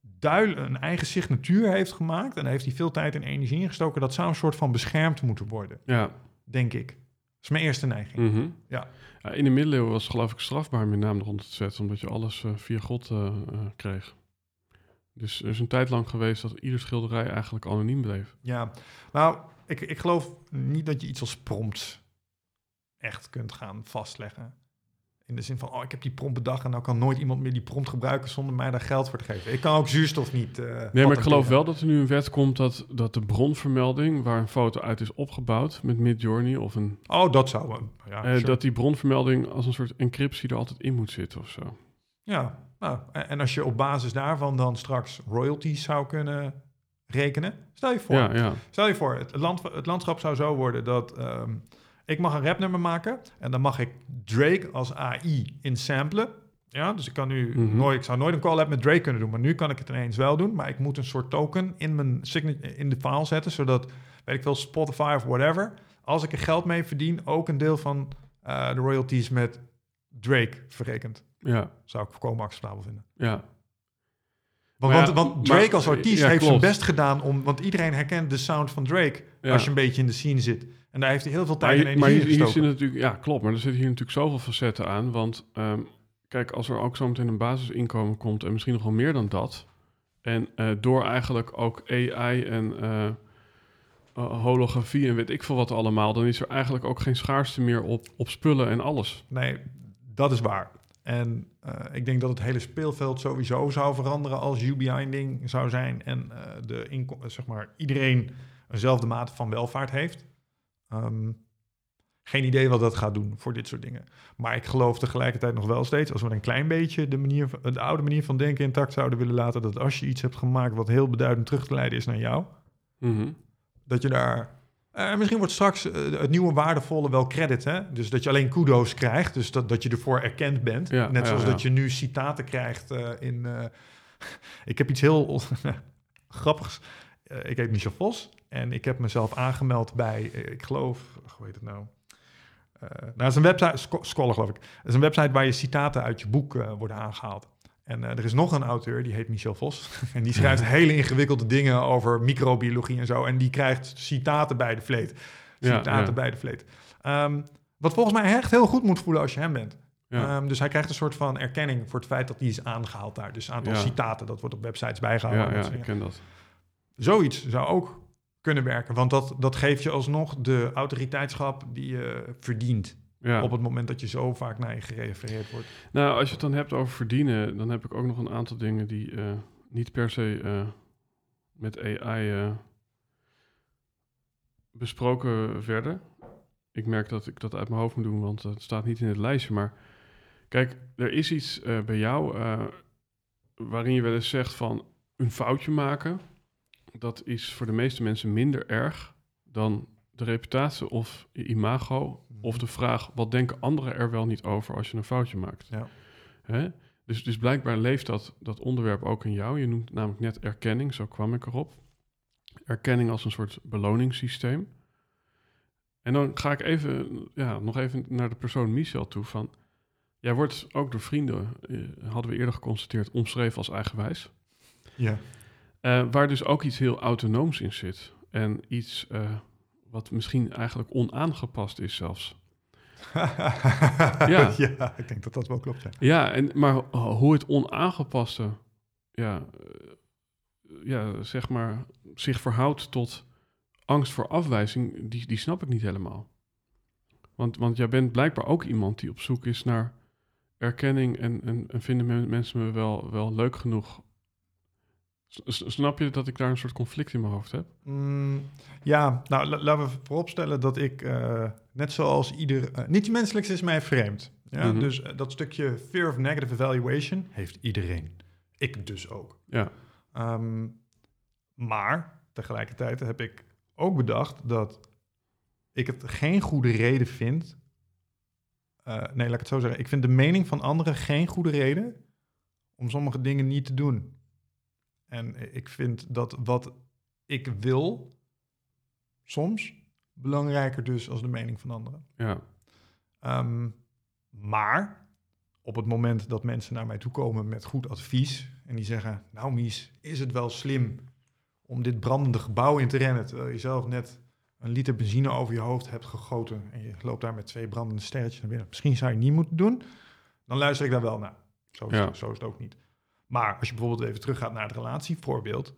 duidelijk een eigen signatuur heeft gemaakt... en heeft hij veel tijd en energie in gestoken... dat zou een soort van beschermd moeten worden, ja. denk ik. Dat is mijn eerste neiging. mhm. Ja, In de middeleeuwen was het geloof ik strafbaar om je naam eronder te zetten, omdat je alles eh, via God eh, eh, kreeg. Dus er is een tijd lang geweest dat ieder schilderij eigenlijk anoniem bleef. Ja, nou, ik, ik geloof niet dat je iets als prompt echt kunt gaan vastleggen. In de zin van, oh, ik heb die prompt bedacht en nou kan nooit iemand meer die prompt gebruiken zonder mij daar geld voor te geven. Ik kan ook zuurstof niet. eh, Nee, maar ik geloof wel dat er nu een wet komt dat, dat de bronvermelding, waar een foto uit is opgebouwd met Midjourney of een Oh, dat zou. wel- Ja, Eh, sure. Dat die bronvermelding als een soort encryptie er altijd in moet zitten of zo. ja nou, en en als je op basis daarvan dan straks royalties zou kunnen rekenen. Stel je voor, Ja, ja. Stel je voor, het, land, het landschap zou zo worden dat ehm, ik mag een rapnummer maken en dan mag ik Drake als AI insamplen. Ja, dus ik kan nu Mhm. nooit, ik zou nooit een collab met Drake kunnen doen, maar nu kan ik het ineens wel doen. Maar ik moet een soort token in mijn in de file zetten, zodat, weet ik veel, Spotify of whatever, als ik er geld mee verdien, ook een deel van eh, de royalties met Drake verrekent. Ja, Zou ik volkomen acceptabel vinden. ja. Want, Maar want, ja, want Drake maar- als artiest ja, heeft zijn klopt. best gedaan om... Want iedereen herkent de sound van Drake Ja. als je een beetje in de scene zit. En daar heeft hij heel veel Maar, tijd en hier- energie maar in hier, hier natuurlijk, ja, klopt. Maar er zitten hier natuurlijk zoveel facetten aan. Want ehm, kijk, als er ook zometeen een basisinkomen komt en misschien nog wel meer dan dat. En eh, door eigenlijk ook AI en eh, holografie en weet ik veel wat allemaal, dan is er eigenlijk ook geen schaarste meer op, op spullen en alles. Nee, dat is waar. En eh, ik denk dat het hele speelveld sowieso zou veranderen als U-binding zou zijn en uh, de zeg maar, iedereen eenzelfde mate van welvaart heeft. Um, geen idee wat dat gaat doen voor dit soort dingen. Maar ik geloof tegelijkertijd nog wel steeds, als we een klein beetje de, manier, de oude manier van denken intact zouden willen laten, dat als je iets hebt gemaakt wat heel beduidend terug te leiden is naar jou, mm -hmm. dat je daar. Uh, misschien wordt straks uh, het nieuwe waardevolle wel credit. Hè? Dus dat je alleen kudo's krijgt. Dus dat, dat je ervoor erkend bent. Ja, Net zoals ja, ja. dat je nu citaten krijgt uh, in. ik heb iets heel grappigs. ik heet Michel Vos. En ik heb mezelf aangemeld bij. Ik geloof. Hoe heet het nou? Uh, nou, dat is een website, Sc Scholar geloof ik. Dat is een website waar je citaten uit je boek uh, worden aangehaald. En uh, er is nog een auteur, die heet Michel Vos. en die schrijft hele ingewikkelde dingen over microbiologie en zo. En die krijgt citaten bij de vleet. Citaten ja, ja. bij de vleet. Um, wat volgens mij echt heel goed moet voelen als je hem bent. Um, dus hij krijgt een soort van erkenning voor het feit dat hij is aangehaald daar. Dus een aantal citaten, dat wordt op websites bijgehouden. Ja ik ken dat. Zoiets zou ook kunnen werken. Want dat, dat geeft je alsnog de autoriteitschap die je verdient. Ja. Op het moment dat je zo vaak naar je gerefereerd wordt. Nou, als je het dan hebt over verdienen, dan heb ik ook nog een aantal dingen die uh, niet per se uh, met AI uh, besproken werden. Ik merk dat ik dat uit mijn hoofd moet doen, want het staat niet in het lijstje. Maar kijk, er is iets bij jou waarin je wel eens zegt van een foutje maken dat is voor de meeste mensen minder erg dan de reputatie of je imago of de vraag wat denken anderen er wel niet over als je een foutje maakt. Ja. Hè? Dus, dus blijkbaar leeft dat, dat onderwerp ook in jou. Je noemt namelijk net erkenning, zo kwam ik erop. Erkenning als een soort beloningssysteem. En dan ga ik even, ja, nog even naar de persoon Michel toe. Van, jij wordt ook door vrienden, eh, hadden we eerder geconstateerd, omschreven als eigenwijs. Ja. Uh, waar dus ook iets heel autonooms in zit. En iets uh, wat misschien eigenlijk onaangepast is zelfs. ja. ja, ik denk dat dat wel klopt. Ja, ja en, maar hoe het onaangepaste ja, uh, ja, zeg maar, zich verhoudt tot angst voor afwijzing, die, die snap ik niet helemaal. Want, want jij bent blijkbaar ook iemand die op zoek is naar erkenning en, en, en vinden mensen me wel, wel leuk genoeg Snap je dat ik daar een soort conflict in mijn hoofd heb? Mm, ja, nou la laten we vooropstellen dat ik, uh, net zoals ieder, uh, niets menselijks is mij vreemd. Ja? Mm -hmm. Dus uh, dat stukje fear of negative evaluation heeft iedereen. Ik dus ook. Ja. Um, maar tegelijkertijd heb ik ook bedacht dat ik het geen goede reden vind. nee, laat ik het zo zeggen. Ik vind de mening van anderen geen goede reden om sommige dingen niet te doen. En ik vind dat wat ik wil, soms belangrijker dus als de mening van anderen. Ja. Um, maar op het moment dat mensen naar mij toe komen met goed advies en die zeggen, nou Mies, is het wel slim om dit brandende gebouw in te rennen, terwijl je zelf net een liter benzine over je hoofd hebt gegoten en je loopt daar met twee brandende sterretjes naar binnen. Misschien zou je niet moeten doen. Dan luister ik daar wel naar. Zo is, Ja. het, zo is het ook niet. Maar als je bijvoorbeeld even teruggaat naar het relatievoorbeeld.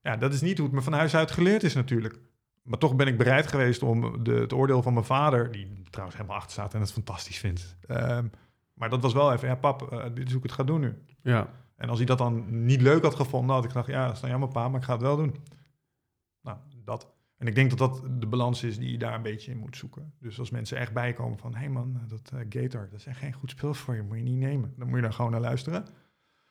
Ja, dat is niet hoe het me van huis uit geleerd is natuurlijk. Maar toch ben ik bereid geweest om de, het oordeel van mijn vader, die trouwens helemaal achter staat en het fantastisch vindt. Ehm, maar dat was wel even, ja pap, eh, dit is hoe ik het ga doen nu. Ja. En als hij dat dan niet leuk had gevonden, had ik gedacht, ja, dat is dan jammer pa, maar ik ga het wel doen. Nou, dat. En ik denk dat dat de balans is die je daar een beetje in moet zoeken. Dus als mensen echt bijkomen van, hé hey man, dat uh, Gator, dat is echt geen goed speel voor je, moet je niet nemen. Dan moet je daar gewoon naar luisteren.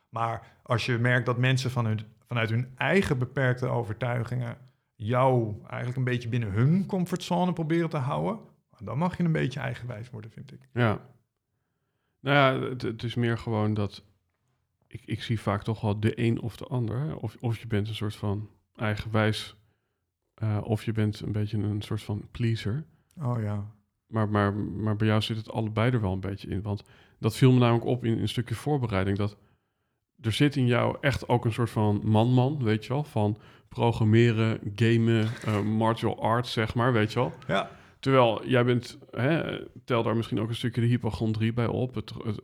Maar als je merkt dat mensen van hun, vanuit hun eigen beperkte overtuigingen jou eigenlijk een beetje binnen hun comfortzone proberen te houden, dan mag je een beetje eigenwijs worden, vind ik. Ja. Nou ja, het, het is meer gewoon dat ik, ik zie vaak toch wel de een of de ander. hè. Of, of je bent een soort van eigenwijs, eh, of je bent een beetje een soort van pleaser. Oh ja. Maar, maar, maar bij jou zit het allebei er wel een beetje in. Want dat viel me namelijk op in een stukje voorbereiding. Dat er zit in jou echt ook een soort van man-man, weet je wel? Van programmeren, gamen, uh, martial arts, zeg maar, weet je wel? Ja. Terwijl jij bent, hè, tel daar misschien ook een stukje de hypochondrie bij op. Het, het,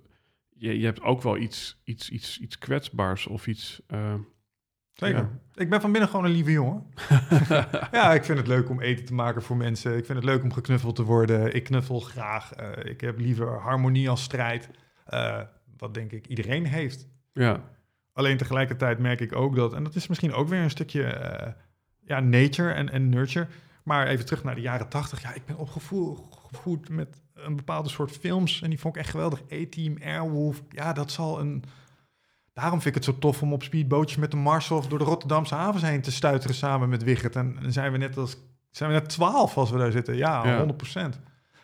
je, je hebt ook wel iets, iets, iets, iets kwetsbaars of iets... Uh, Zeker. Ja. Ik ben van binnen gewoon een lieve jongen. ja, ik vind het leuk om eten te maken voor mensen. Ik vind het leuk om geknuffeld te worden. Ik knuffel graag. Uh, ik heb liever harmonie als strijd. Uh, wat denk ik iedereen heeft. Ja, Alleen tegelijkertijd merk ik ook dat, en dat is misschien ook weer een stukje eh, ja, nature en, en nurture. Maar even terug naar de jaren tachtig. Ja, ik ben opgevoed met een bepaalde soort films. En die vond ik echt geweldig. A-Team, Airwolf. Ja, dat zal een... Daarom vind ik het zo tof om op speedbootjes met de Marshof door de Rotterdamse havens heen te stuiteren samen met Wigert. En dan zijn we net als zijn we net 12 als we daar zitten. Ja, Ja. 100%.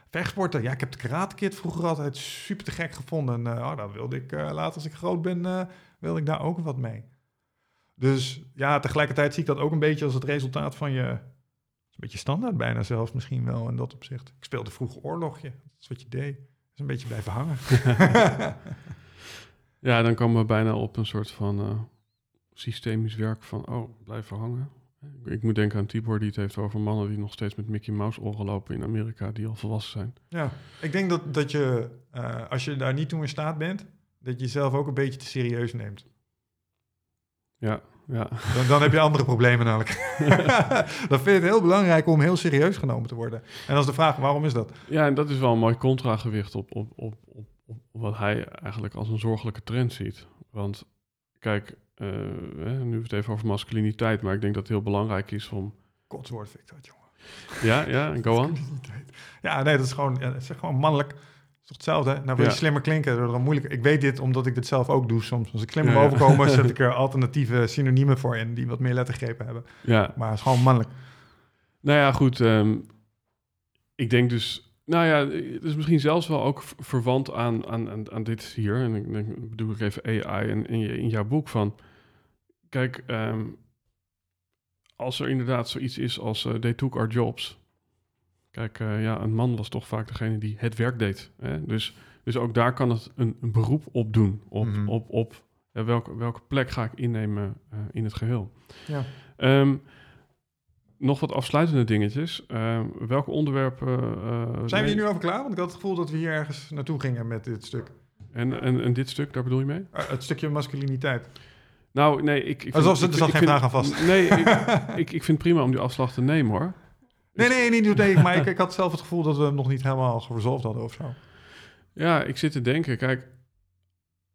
Vechtsporten. Ja, ik heb de Karate Kid vroeger altijd super te gek gevonden. En uh, oh, daar wilde ik uh, later als ik groot ben, uh, wilde ik daar ook wat mee. Dus ja, tegelijkertijd zie ik dat ook een beetje als het resultaat van je... Een beetje standaard bijna zelfs misschien wel in dat opzicht. Ik speelde vroeger oorlogje. Dat is wat je deed. Dat is een beetje blijven hangen. ja, dan komen we bijna op een soort van systemisch werk van... oh, blijven hangen. Ik moet denken aan Tibor die het heeft over mannen die nog steeds met Mickey Mouse oren lopen in Amerika, die al volwassen zijn. Ja, ik denk dat, dat je, uh, als je daar niet toe in staat bent, dat je jezelf ook een beetje te serieus neemt. Ja, ja. Dan, dan heb je andere problemen namelijk. dan vind je het heel belangrijk om heel serieus genomen te worden. En als de vraag, waarom is dat? Ja, en dat is wel een mooi contragewicht op, op, op, op, op wat hij eigenlijk als een zorgelijke trend ziet. Want kijk, uh, nu we het even over masculiniteit, maar ik denk dat het heel belangrijk is om. Kotswoord vind ik dat, jongen. Ja, ja, go on. Ja, nee, dat is gewoon, ja, het is gewoon mannelijk. Het is toch hetzelfde? Nou, wil je ja. slimmer klinken, door moeilijk. Ik weet dit omdat ik dit zelf ook doe soms. Als ik slimmer ja, overkom, zet ik er alternatieve synoniemen voor in die wat meer lettergrepen hebben. Ja. Maar het is gewoon mannelijk. Nou ja, goed. Um, ik denk dus nou ja, het is misschien zelfs wel ook verwant aan, aan, aan, aan dit hier. En ik denk, bedoel ik even AI en in, in jouw boek van... Kijk, um, als er inderdaad zoiets is als uh, they took our jobs. Kijk, uh, ja, een man was toch vaak degene die het werk deed. Hè? Dus, dus ook daar kan het een, een beroep op doen. Op, Mhm. mm -hmm. op, op uh, welke, welke plek ga ik innemen in het geheel. Ja. Um, nog wat afsluitende dingetjes. Uh, welke onderwerpen. Uh, Zijn we hier nu over klaar? Want ik had het gevoel dat we hier ergens naartoe gingen met dit stuk. En, en, en dit stuk, daar bedoel je mee? Uh, het stukje masculiniteit. Nou, nee, ik. ik Alsof ze er zat geen vraag aan vast. Nee, ik, ik, ik vind het prima om die afslag te nemen hoor. Nee, nee, nee, nee maar ik, ik had zelf het gevoel dat we hem nog niet helemaal geresolved hadden of zo. Ja, ik zit te denken, kijk,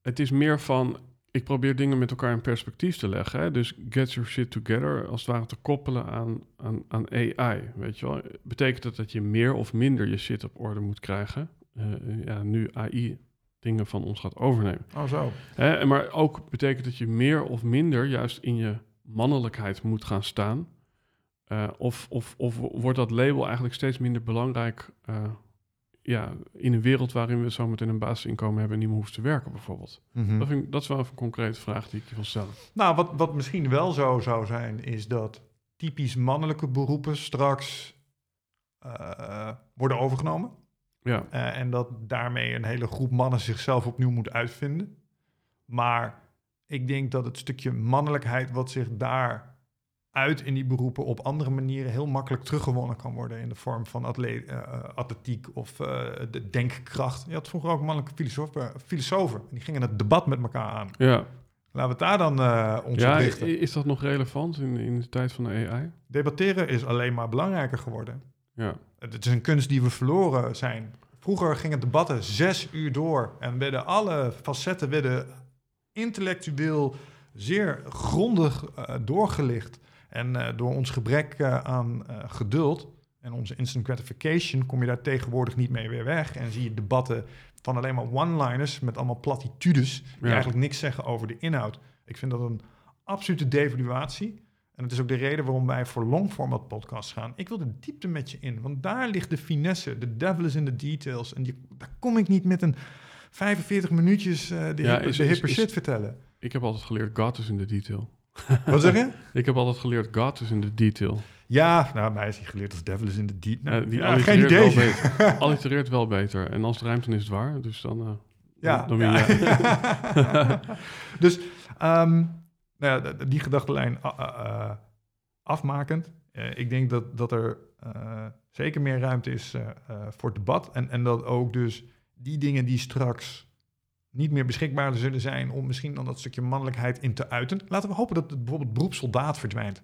het is meer van ik probeer dingen met elkaar in perspectief te leggen. Hè? Dus get your shit together, als het ware te koppelen aan, aan, aan AI. Weet je wel? Betekent dat dat je meer of minder je shit op orde moet krijgen? Uh, ja, nu AI dingen van ons gaat overnemen. Oh, zo. Hè? Maar ook betekent dat je meer of minder juist in je mannelijkheid moet gaan staan. Uh, of, of, of wordt dat label eigenlijk steeds minder belangrijk uh, ja, in een wereld waarin we zometeen een basisinkomen hebben en niet meer hoeven te werken, bijvoorbeeld? Mhm. Mm-hmm. Dat, vind ik, dat is wel even een concrete vraag die ik je wil stellen. Nou, wat, wat misschien wel zo zou zijn, is dat typisch mannelijke beroepen straks uh, worden overgenomen. Ja. Uh, en dat daarmee een hele groep mannen zichzelf opnieuw moet uitvinden. Maar ik denk dat het stukje mannelijkheid wat zich daar uit in die beroepen op andere manieren heel makkelijk teruggewonnen kan worden in de vorm van atleet, uh, atletiek of uh, de denkkracht. Je had vroeger ook mannelijke filosofen, filosofen en die gingen het debat met elkaar aan. Ja. Laten we het daar dan uh, ons ja, op richten. Is dat nog relevant in, in de tijd van de AI? Debatteren is alleen maar belangrijker geworden. Ja. Het is een kunst die we verloren zijn. Vroeger gingen debatten zes uur door en werden alle facetten werden intellectueel zeer grondig uh, doorgelicht. En uh, door ons gebrek uh, aan geduld en onze instant gratification kom je daar tegenwoordig niet mee weer weg. En zie je debatten van alleen maar one-liners met allemaal platitudes die ja. eigenlijk niks zeggen over de inhoud. Ik vind dat een absolute devaluatie. En het is ook de reden waarom wij voor longformat podcasts gaan. Ik wil de diepte met je in, want daar ligt de finesse. De devil is in the details. En die, daar kom ik niet met een 45 minuutjes de, ja, is, de is, shit is, vertellen. Ik heb altijd geleerd, God is in the detail. Wat zeg je? ik heb altijd geleerd, God is in the detail. Ja, nou, mij is hij geleerd als devil is in the detail. Uh, die ja, geen idee. Wel beter. allitereert wel beter. En als het ruimt, dan is het waar. Dus dan... Uh, ja. Dan, dan ja. dus um, nou ja, die gedachtenlijn afmakend. ik denk dat, dat er zeker meer ruimte is voor debat. En, en dat ook dus die dingen die straks niet meer beschikbaar zullen zijn om misschien dan dat stukje mannelijkheid in te uiten. Laten we hopen dat het bijvoorbeeld beroep soldaat verdwijnt.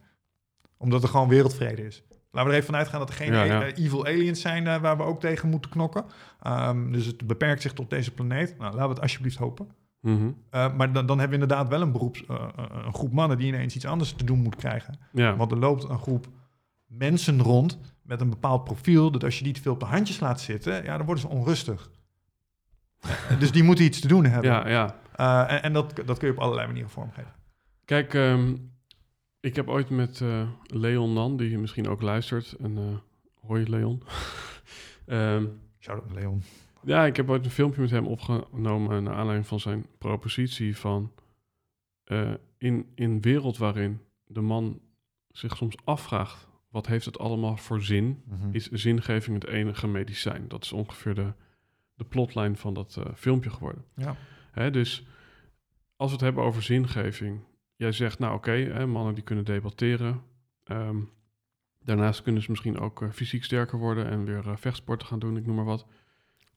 Omdat er gewoon wereldvrede is. Laten we er even vanuit gaan dat er geen Ja, ja. uh, evil aliens zijn uh, waar we ook tegen moeten knokken. Um, dus het beperkt zich tot deze planeet. Nou, laten we het alsjeblieft hopen. Mhm. Eh, maar dan, dan hebben we inderdaad wel een, beroeps, eh, eh, een groep mannen die ineens iets anders te doen moet krijgen. Ja. Want er loopt een groep mensen rond met een bepaald profiel, dat als je die te veel op de handjes laat zitten, ja, dan worden ze onrustig. Dus die moeten iets te doen hebben. ja, ja. En en dat, dat kun je op allerlei manieren vormgeven. Kijk, ehm, ik heb ooit met Leon Nan, die misschien ook luistert, en hoi Leon. Ehm, Shout out Leon. Ja, ik heb ooit een filmpje met hem opgenomen naar aanleiding van zijn propositie van eh, in, in een wereld waarin de man zich soms afvraagt, wat heeft het allemaal voor zin? Mhm. is zingeving het enige medicijn. Dat is ongeveer de, de plotline van dat eh, filmpje geworden. Ja. Hè, dus als we het hebben over zingeving, jij zegt, nou oké, mannen die kunnen debatteren. Ehm, daarnaast kunnen ze misschien ook eh, fysiek sterker worden en weer vechtsporten gaan doen, ik noem maar wat.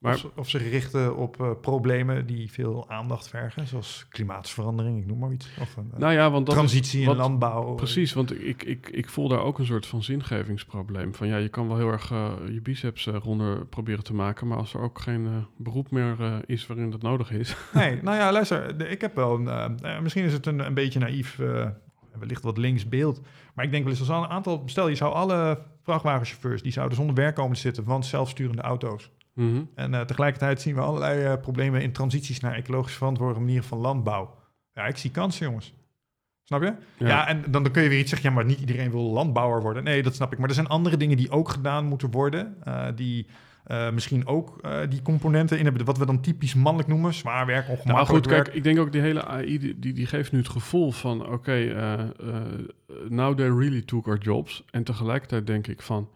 Maar of, ze richten op eh, problemen die veel aandacht vergen, zoals klimaatverandering, ik noem maar iets. Of een eh, nou ja, want dat is- transitie in landbouw. Precies, want ik, ik, ik voel daar ook een soort van zingevingsprobleem. Van ja, je kan wel heel erg eh, je biceps eh, ronder proberen te maken, maar als er ook geen eh, beroep meer eh, is waarin dat nodig is. Nee, nou ja, luister, ik heb wel een, eh, eh, misschien is het een, een beetje naïef, eh, wellicht wat links beeld, maar ik denk wel eens als een aantal, stel je zou alle vrachtwagenchauffeurs, die zouden zonder werk komen te zitten van zelfsturende auto's. Mhm. En eh, tegelijkertijd zien we allerlei eh, problemen in transities naar ecologisch verantwoorde manieren van landbouw. Ja, ik zie kansen, jongens. Snap je? Ja, en dan, dan kun je weer iets zeggen, ja, maar niet iedereen wil landbouwer worden. Nee, dat snap ik. Maar er zijn andere dingen die ook gedaan moeten worden, eh, die misschien ook die componenten in hebben, wat we dan typisch mannelijk noemen, zwaar werk, Nou ongemakkelijk goed, werk. kijk, ik denk ook die hele AI, die, die, die geeft nu het gevoel van, oké, now they really took our jobs. En tegelijkertijd denk ik van,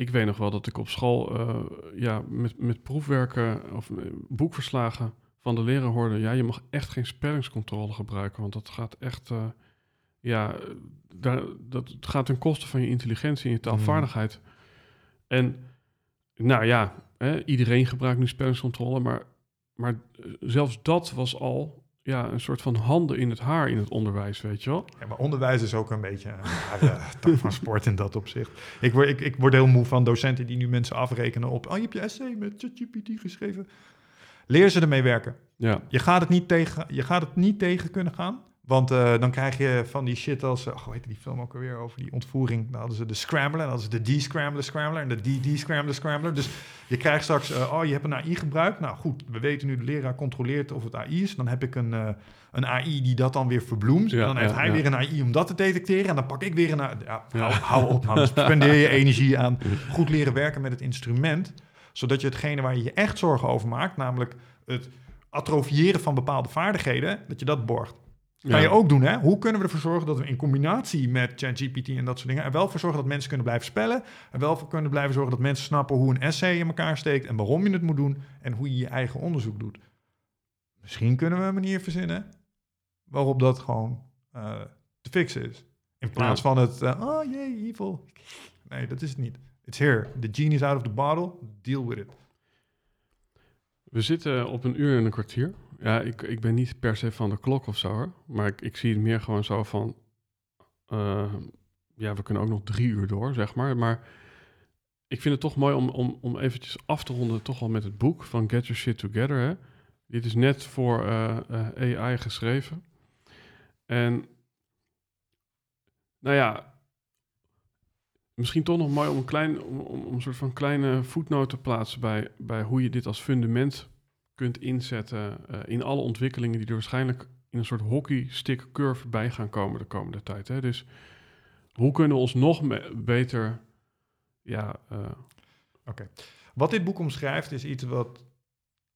ik weet nog wel dat ik op school eh, ja, met, met proefwerken of boekverslagen van de leraar hoorde, ja, je mag echt geen spellingscontrole gebruiken, want dat gaat echt, eh, ja, daar, dat gaat ten koste van je intelligentie en je taalvaardigheid. En nou ja, hè, iedereen gebruikt nu spellingscontrole, maar, maar eh, zelfs dat was al ja, een soort van handen in het haar in het onderwijs, weet je wel. Ja, maar onderwijs is ook een beetje een tak van sport in dat opzicht. Ik word, ik, ik word heel moe van docenten die nu mensen afrekenen op... oh, je hebt je essay met ChatGPT geschreven. Leer ze ermee werken. Ja, Je gaat het niet tegen, je gaat het niet tegen kunnen gaan. Want eh, dan krijg je van die shit als... Uh, hoe heette die film ook alweer over die ontvoering? Dan hadden ze de Scrambler, dan hadden ze de D-Scrambler Scrambler... en de D-D-Scrambler Scrambler. Dus je krijgt straks... eh, oh, je hebt een AI gebruikt. Nou goed, we weten nu de leraar controleert of het AI is. Dan heb ik een, eh, een AI die dat dan weer verbloemt. Ja, dan heeft ja, hij ja. weer een AI om dat te detecteren. En dan pak ik weer een... AI. Hou, hou op, man. Spendeer je energie aan goed leren werken met het instrument. Zodat je hetgene waar je je echt zorgen over maakt... namelijk het atrofiëren van bepaalde vaardigheden... dat je dat borgt. Kan ja. je ook doen, hè? Hoe kunnen we ervoor zorgen dat we in combinatie met ChatGPT en dat soort dingen... er wel voor zorgen dat mensen kunnen blijven spellen... er wel voor kunnen blijven zorgen dat mensen snappen hoe een essay in elkaar steekt... en waarom je het moet doen en hoe je je eigen onderzoek doet. Misschien kunnen we een manier verzinnen waarop dat gewoon eh, te fixen is. In plaats Ja. van het, eh, oh jee, evil. Nee, dat is het niet. It's here. The genie is out of the bottle. Deal with it. We zitten op een uur en een kwartier. Ja, ik, ik ben niet per se van de klok of zo hoor. Maar ik, ik zie het meer gewoon zo van... eh, ja, we kunnen ook nog drie uur door, zeg maar. Maar ik vind het toch mooi om, om, om eventjes af te ronden... toch wel met het boek van Get Your Shit Together. Hè? Dit is net voor eh, eh, AI geschreven. En nou ja... Misschien toch nog mooi om een, klein, om, om een soort van kleine voetnoot te plaatsen bij, bij hoe je dit als fundament kunt inzetten eh, in alle ontwikkelingen die er waarschijnlijk in een soort hockeystick curve bij gaan komen de komende tijd. Hè? Dus hoe kunnen we ons nog beter, ja, eh, Wat dit boek omschrijft is iets wat,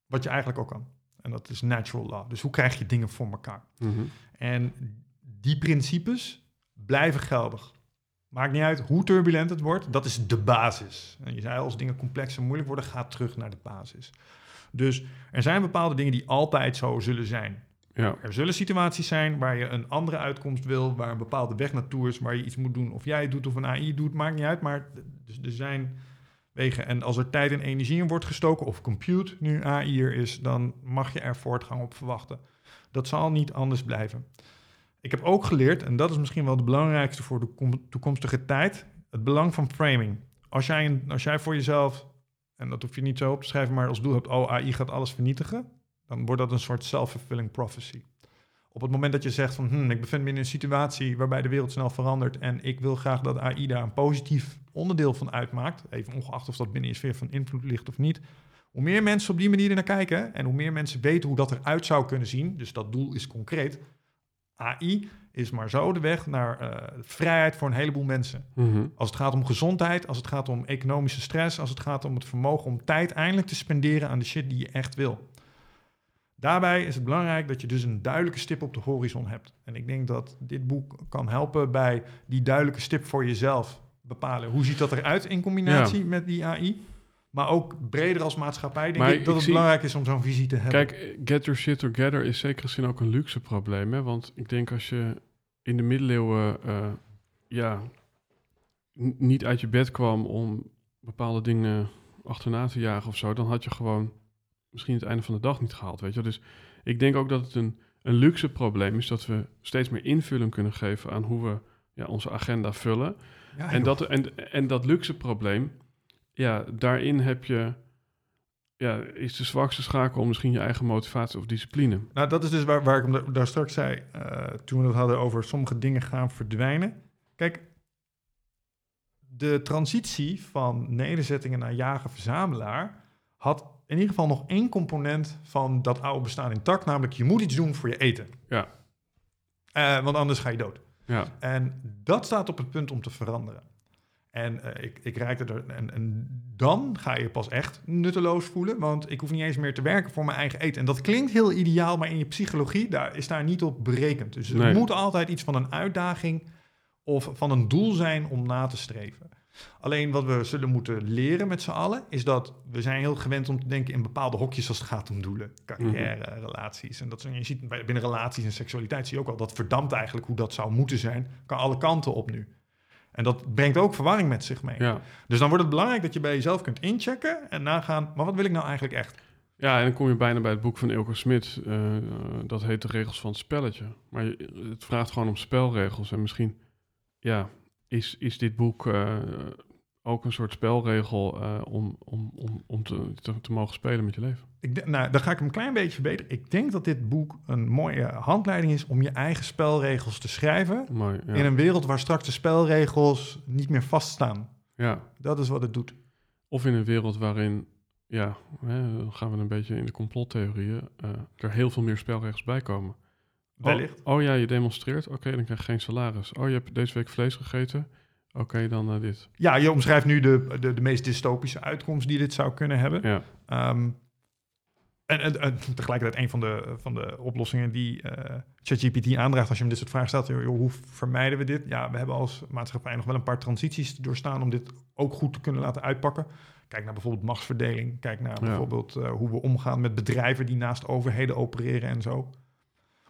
wat je eigenlijk ook kan. En dat is natural law. Dus hoe krijg je dingen voor elkaar? mhm. En die principes blijven geldig. Maakt niet uit hoe turbulent het wordt, dat is de basis. En je zei als dingen complex en moeilijk worden, ga terug naar de basis. Dus er zijn bepaalde dingen die altijd zo zullen zijn. ja, Er zullen situaties zijn waar je een andere uitkomst wil, waar een bepaalde weg naartoe is, waar je iets moet doen. Of jij het doet of een AI het doet, maakt niet uit. Maar dus er zijn wegen. En als er tijd en energie in wordt gestoken, of compute nu AI er is, dan mag je er voortgang op verwachten. Dat zal niet anders blijven. Ik heb ook geleerd, en dat is misschien wel de belangrijkste voor de kom- toekomstige tijd, het belang van framing. Als jij, als jij voor jezelf, en dat hoef je niet zo op te schrijven, maar als doel hebt, oh, AI gaat alles vernietigen, Dan wordt dat een soort self-fulfilling prophecy. Op het moment dat je zegt van hm, ik bevind me in een situatie waarbij de wereld snel verandert en ik wil graag dat AI daar een positief onderdeel van uitmaakt, even ongeacht of dat binnen je sfeer van invloed ligt of niet. Hoe meer mensen op die manier er naar kijken en hoe meer mensen weten hoe dat eruit zou kunnen zien, dus dat doel is concreet. AI is maar zo de weg naar uh, vrijheid voor een heleboel mensen. Mhm. Als het gaat om gezondheid, als het gaat om economische stress, als het gaat om het vermogen om tijd eindelijk te spenderen aan de shit die je echt wil. Daarbij is het belangrijk dat je dus een duidelijke stip op de horizon hebt. En ik denk dat dit boek kan helpen bij die duidelijke stip voor jezelf bepalen. Hoe ziet dat eruit in combinatie Ja. met die AI? Maar ook breder als maatschappij denk Maar ik dat ik het zie- belangrijk is om zo'n visie te hebben. Kijk, get your shit together is zeker zin ook een luxe probleem. Hè? Want ik denk als je in de middeleeuwen eh, ja, niet uit je bed kwam om bepaalde dingen achterna te jagen of zo, dan had je gewoon misschien het einde van de dag niet gehaald. Weet je? Dus ik denk ook dat het een, een luxe probleem is dat we steeds meer invulling kunnen geven aan hoe we ja, onze agenda vullen. Ja, En dat, en, en dat luxe probleem, ja, daarin heb je, ja, is de zwakste schakel misschien je eigen motivatie of discipline. Nou, dat is dus waar, waar ik daar straks zei, eh, toen we het hadden over sommige dingen gaan verdwijnen. Kijk, de transitie van nederzettingen naar jager-verzamelaar had in ieder geval nog één component van dat oude bestaan intact, namelijk je moet iets doen voor je eten. Ja. Eh, want anders ga je dood. Ja, En dat staat op het punt om te veranderen. En eh, ik, ik reikte er. En, en dan ga je pas echt nutteloos voelen. Want ik hoef niet eens meer te werken voor mijn eigen eten. En dat klinkt heel ideaal, maar in je psychologie daar is daar niet op berekend. Dus er Nee. moet altijd iets van een uitdaging of van een doel zijn om na te streven. Alleen wat we zullen moeten leren met z'n allen, is dat we zijn heel gewend om te denken in bepaalde hokjes als het gaat om doelen. Carrière, relaties. En dat soort- je ziet binnen relaties en seksualiteit zie je ook al, dat verdampt eigenlijk hoe dat zou moeten zijn. Kan alle kanten op nu. En dat brengt ook verwarring met zich mee. ja. Dus dan wordt het belangrijk dat je bij jezelf kunt inchecken en nagaan, maar wat wil ik nou eigenlijk echt? ja, en dan kom je bijna bij het boek van Ilke Smit. eh, dat heet De Regels van het Spelletje. Maar je- het vraagt gewoon om spelregels. En misschien, ja, is, is dit boek eh, ook een soort spelregel eh, om, om, om, om te, te, te mogen spelen met je leven? Ik nou, dan ga ik hem een klein beetje verbeteren. Ik denk dat dit boek een mooie handleiding is om je eigen spelregels te schrijven. Ja, In een wereld waar straks de spelregels niet meer vaststaan. ja. Dat is wat het doet. Of in een wereld waarin, ja, hè, dan gaan we een beetje in de complottheorieën, eh, er heel veel meer spelregels bij komen. Wellicht. Oh, oh ja, je demonstreert, oké, dan krijg je geen salaris. Oh, je hebt deze week vlees gegeten, oké, dan eh, dit. Ja, je omschrijft nu de, de, de meest dystopische uitkomst die dit zou kunnen hebben. Ja, Ehm, en, en, en tegelijkertijd een van de, van de oplossingen die eh, ChatGPT aandraagt als je hem dit soort vragen stelt. joh, hoe vermijden we dit? Ja, we hebben als maatschappij nog wel een paar transities te doorstaan om dit ook goed te kunnen laten uitpakken. Kijk naar bijvoorbeeld machtsverdeling. Kijk naar Ja. bijvoorbeeld eh, hoe we omgaan met bedrijven die naast overheden opereren en zo.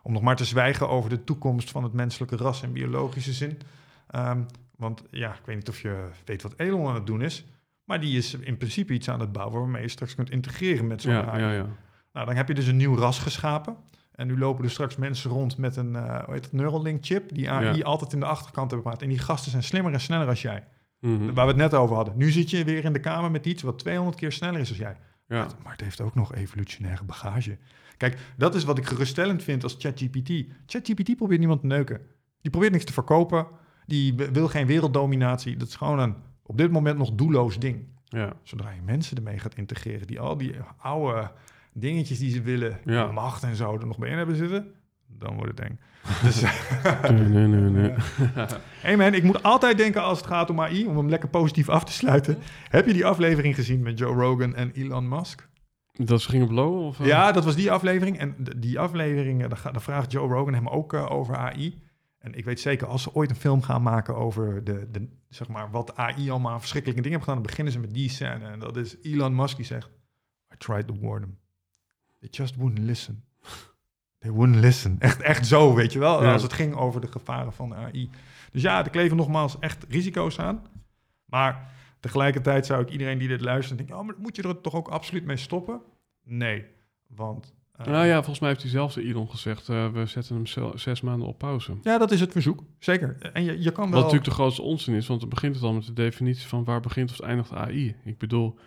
Om nog maar te zwijgen over de toekomst van het menselijke ras in biologische zin. Ehm, want ja, ik weet niet of je weet wat Elon aan het doen is. Maar die is in principe iets aan het bouwen waarmee je straks kunt integreren met zo'n ja, AI. ja, ja. Nou, dan heb je dus een nieuw ras geschapen. En nu lopen er straks mensen rond met een eh hoe heet het, Neuralink chip, die AI altijd in de achterkant hebben gemaakt. En die gasten zijn slimmer en sneller als jij. Mhm. Waar we het net over hadden. Nu zit je weer in de kamer met iets wat 200 keer sneller is als jij. ja. Maar het heeft ook nog evolutionaire bagage. Kijk, dat is wat ik geruststellend vind als ChatGPT. ChatGPT probeert niemand te neuken. Die probeert niks te verkopen. Die wil geen werelddominatie. Dat is gewoon een op dit moment nog doelloos ding. ja. Zodra je mensen ermee gaat integreren, die al die oude dingetjes die ze willen, Ja. macht en zo, er nog bij in hebben zitten, dan wordt het eng. Dus, Nee, nee, nee, nee. hey man, ik moet altijd denken als het gaat om AI, om hem lekker positief af te sluiten. Heb je die aflevering gezien met Joe Rogan en Elon Musk? Dat ze gingen blowen? Of, eh? Ja, dat was die aflevering. En die aflevering, daar vraagt Joe Rogan hem ook eh, over AI. En ik weet zeker, als ze ooit een film gaan maken over de, de, zeg maar, wat AI allemaal verschrikkelijke dingen heeft gedaan, dan beginnen ze met die scène. En dat is Elon Musk die zegt, I tried to warn them. They just wouldn't listen. They wouldn't listen. Echt, echt zo, weet je wel, Ja. als het ging over de gevaren van AI. Dus ja, er kleven nogmaals echt risico's aan. Maar tegelijkertijd zou ik iedereen die dit luistert denken, oh, maar moet je er toch ook absoluut mee stoppen? Nee, want nou ja, volgens mij heeft diezelfde Elon gezegd, eh, we zetten hem zes maanden op pauze. Ja, dat is het verzoek. Zeker. En je, je kan Wat wel... natuurlijk de grootste onzin is, want het begint het al met de definitie van waar begint of eindigt AI. Ik bedoel,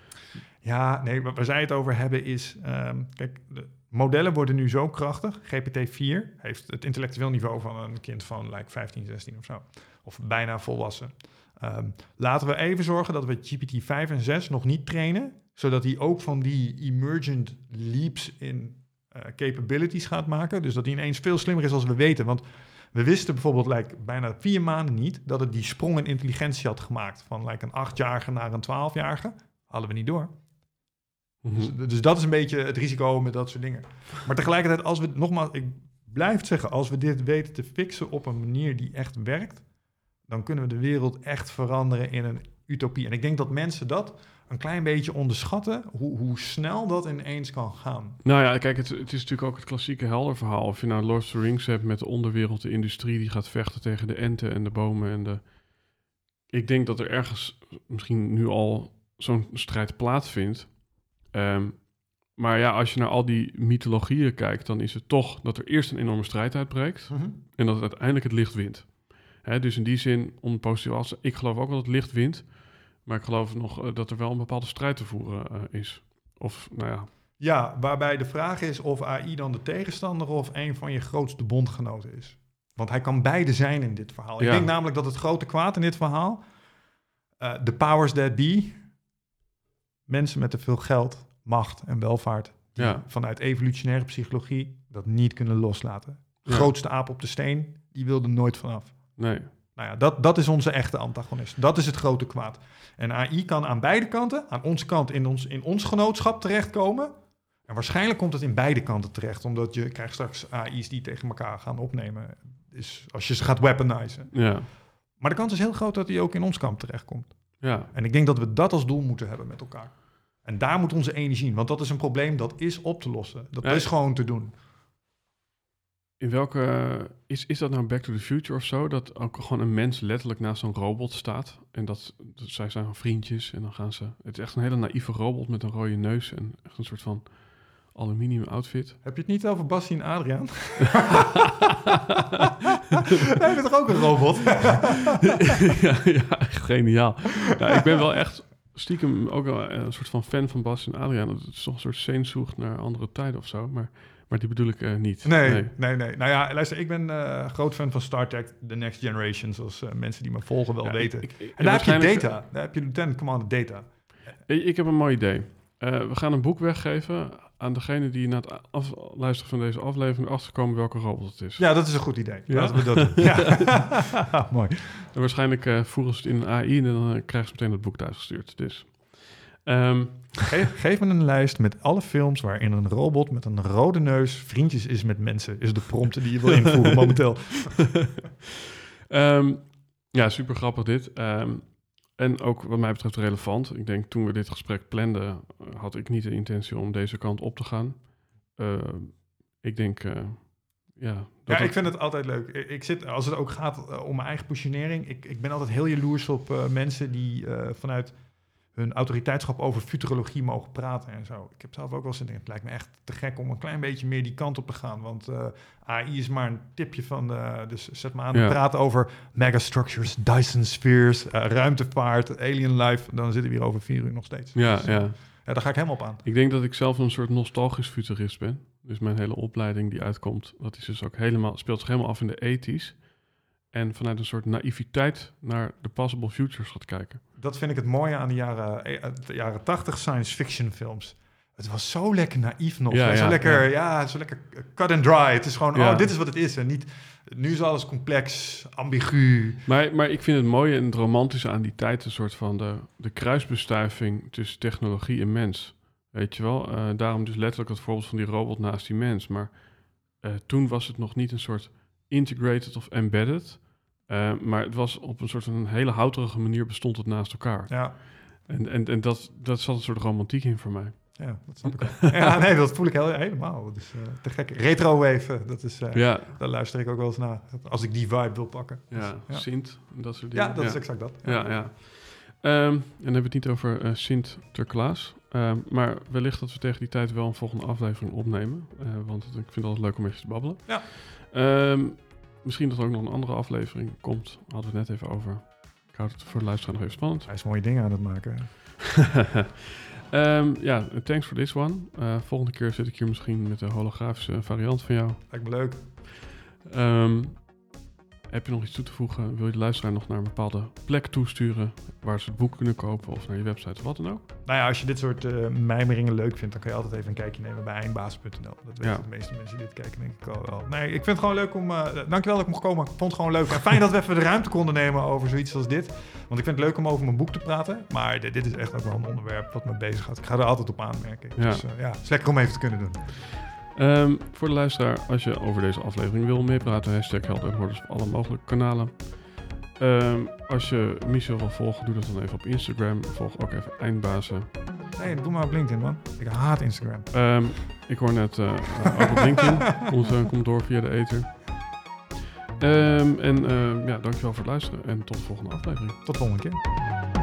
Ja, nee, waar waar zij het over hebben is... ehm, kijk, de modellen worden nu zo krachtig. GPT-4 heeft het intellectueel niveau van een kind van like, 15, 16 of zo. Of bijna volwassen. Ehm, laten we even zorgen dat we GPT-5 en 6 nog niet trainen... zodat hij ook van die emergent leaps in eh, capabilities gaat maken. Dus dat hij ineens veel slimmer is als we weten. Want we wisten bijvoorbeeld like, bijna vier maanden niet... dat het die sprong in intelligentie had gemaakt... van like, een achtjarige naar een twaalfjarige. Hadden we niet door. mhm. Dus, dus dat is een beetje het risico met dat soort dingen. Maar tegelijkertijd, als we nogmaals, ik blijf zeggen, als we dit weten te fixen op een manier die echt werkt, dan kunnen we de wereld echt veranderen in een utopie. En ik denk dat mensen dat een klein beetje onderschatten, hoe, hoe snel dat ineens kan gaan. Nou ja, kijk, het, het is natuurlijk ook het klassieke helderverhaal. Of je nou Lord of the Rings hebt met de onderwereld, de industrie die gaat vechten tegen de enten en de bomen en de... Ik denk dat er ergens misschien nu al zo'n strijd plaatsvindt. Ehm, maar ja, als je naar al die mythologieën kijkt, dan is het toch dat er eerst een enorme strijd uitbreekt en dat het uiteindelijk het licht wint. Hè, dus in die zin, om positief als ik geloof ook wel dat het licht wint, maar ik geloof nog eh, dat er wel een bepaalde strijd te voeren eh, is. Of, nou ja, Ja, waarbij de vraag is of AI dan de tegenstander of een van je grootste bondgenoten is. Want hij kan beide zijn in dit verhaal. Ik denk namelijk dat het grote kwaad in dit verhaal, eh, de powers that be, mensen met te veel geld, macht en welvaart, die Ja. vanuit evolutionaire psychologie dat niet kunnen loslaten. Ja. Grootste aap op de steen, die wil er nooit vanaf. nee. Nou ja, dat, dat is onze echte antagonist. Dat is het grote kwaad. En AI kan aan beide kanten, aan onze kant in ons, in ons genootschap terechtkomen. En waarschijnlijk komt het in beide kanten terecht, omdat je krijgt straks AI's die tegen elkaar gaan opnemen. Dus als je ze gaat weaponizen. Ja, Maar de kans is heel groot dat hij ook in ons kamp terechtkomt. ja. En ik denk dat we dat als doel moeten hebben met elkaar. En daar moet onze energie in, want dat is een probleem dat is op te lossen. Dat Ja, is gewoon te doen. In welke... Is, is dat nou Back to the Future of zo? Dat ook gewoon een mens letterlijk naast zo'n robot staat. En dat, dat zij zijn vriendjes en dan gaan ze... Het is echt een hele naïeve robot met een rode neus en echt een soort van aluminium outfit. Heb je het niet over Bassie en Adriaan? Hij is toch ook een robot? ja, ja, geniaal. Ja, ik ben wel echt stiekem ook wel een soort van fan van Bas en Adriaan. Het is toch een soort seenzoeg naar andere tijden of zo. Maar, maar die bedoel ik eh, niet. Nee, nee, nee, Nou ja, luister, ik ben eh, groot fan van Star Trek The Next Generation, zoals eh, mensen die me volgen wel Ja, weten. ik- ik- en daar heb je data. Daar heb je Lieutenant Commander data. Ik, ik heb een mooi idee. We gaan een boek weggeven aan degene die na het afluisteren van deze aflevering achterkomen welke robot het is. Ja, dat is een goed idee. Ja? Laten we dat doen. Ja. Mooi. En waarschijnlijk voeren ze het in een AI en dan krijgen ze meteen het boek thuisgestuurd. Dus. Ehm, Geef, geef me een lijst met alle films waarin een robot met een rode neus vriendjes is met mensen. Is de prompt die je wil invoeren momenteel. Ehm, ja, super grappig dit. Ehm, en ook wat mij betreft relevant. Ik denk toen we dit gesprek planden, eh, had ik niet de intentie om deze kant op te gaan. Ehm, ik denk, eh, ja. dat Ja, het- ik vind het altijd leuk. Ik, zit, als het ook gaat eh, om mijn eigen positionering, ik, ik ben altijd heel jaloers op mensen die vanuit hun autoriteitschap over futurologie mogen praten en zo. Ik heb zelf ook wel eens het lijkt me echt te gek om een klein beetje meer die kant op te gaan, want eh, AI is maar een tipje van de, dus zet me aan Ja. praten over megastructures, Dyson spheres, eh, ruimtevaart, alien life, dan zitten we hier over vier uur nog steeds. ja, Dus, ja. ja, daar ga ik helemaal op aan. Ik denk dat ik zelf een soort nostalgisch futurist ben. Dus mijn hele opleiding die uitkomt, dat is dus ook helemaal, speelt zich helemaal af in de ethisch. En vanuit een soort naïviteit naar de possible futures gaat kijken. Dat vind ik het mooie aan de jaren, eh, de jaren 80 science fiction films. Het was zo lekker naïef nog. Ja, zo, lekker, ja. zo lekker cut and dry. Het is gewoon, oh, dit is wat het is. En niet, nu is alles complex, ambigu. Maar, maar ik vind het mooie en het romantische aan die tijd een soort van de, de kruisbestuiving tussen technologie en mens. Weet je wel? Eh, daarom dus letterlijk het voorbeeld van die robot naast die mens. Maar eh, toen was het nog niet een soort integrated of embedded. Eh, maar het was op een soort van een hele houterige manier bestond het naast elkaar. Ja, En, en, en dat, dat zat een soort romantiek in voor mij. ja dat snap ik ook. ja, nee, dat voel ik heel, helemaal. Dat is eh, te gek. Retro wave, dat is, eh, Ja, daar luister ik ook wel eens naar. Als ik die vibe wil pakken. ja, ja. Sint en dat soort dingen. Ja, dat is exact dat. Ja, ja. Ehm, en dan hebben we het niet over eh, Sinterklaas. Ehm, maar wellicht dat we tegen die tijd wel een volgende aflevering opnemen. want ik vind het altijd leuk om even te babbelen. Ja. Ehm, misschien dat er ook nog een andere aflevering komt. Hadden we het net even over. Ik houd het voor de luisteraar nog even spannend. Hij is mooie dingen aan het maken. Ehm, ja, thanks for this one. Eh, volgende keer zit ik hier misschien met de holografische variant van jou. Lijkt me leuk. Ehm, heb je nog iets toe te voegen? Wil je de luisteraar nog naar een bepaalde plek toesturen waar ze het boek kunnen kopen of naar je website of wat dan ook? Nou ja, als je dit soort eh mijmeringen leuk vindt, dan kan je altijd even een kijkje nemen bij eindbaas.nl. Dat weten Ja. de meeste mensen die dit kijken, denk ik al wel. Nee, ik vind het gewoon leuk om... eh, dankjewel dat ik mocht komen. Ik vond het gewoon leuk. En fijn dat we even de ruimte konden nemen over zoiets als dit. Want ik vind het leuk om over mijn boek te praten. Maar dit, dit is echt ook wel een onderwerp wat me bezighoudt. Ik ga er altijd op aanmerken. Ja. Dus eh, ja, het is lekker om even te kunnen doen. Ehm, voor de luisteraar, als je over deze aflevering wil meepraten, hashtag Held en Hordes op alle mogelijke kanalen. Ehm, als je Michel wil volgen, doe dat dan even op Instagram. Volg ook even Eindbazen. Nee, doe maar op LinkedIn, man. Ik haat Instagram. Ehm, ik hoor net eh, ook op LinkedIn. Komt, eh, komt door via de ether. Ehm, en ehm, ja, dankjewel voor het luisteren en tot de volgende aflevering. Tot de volgende keer.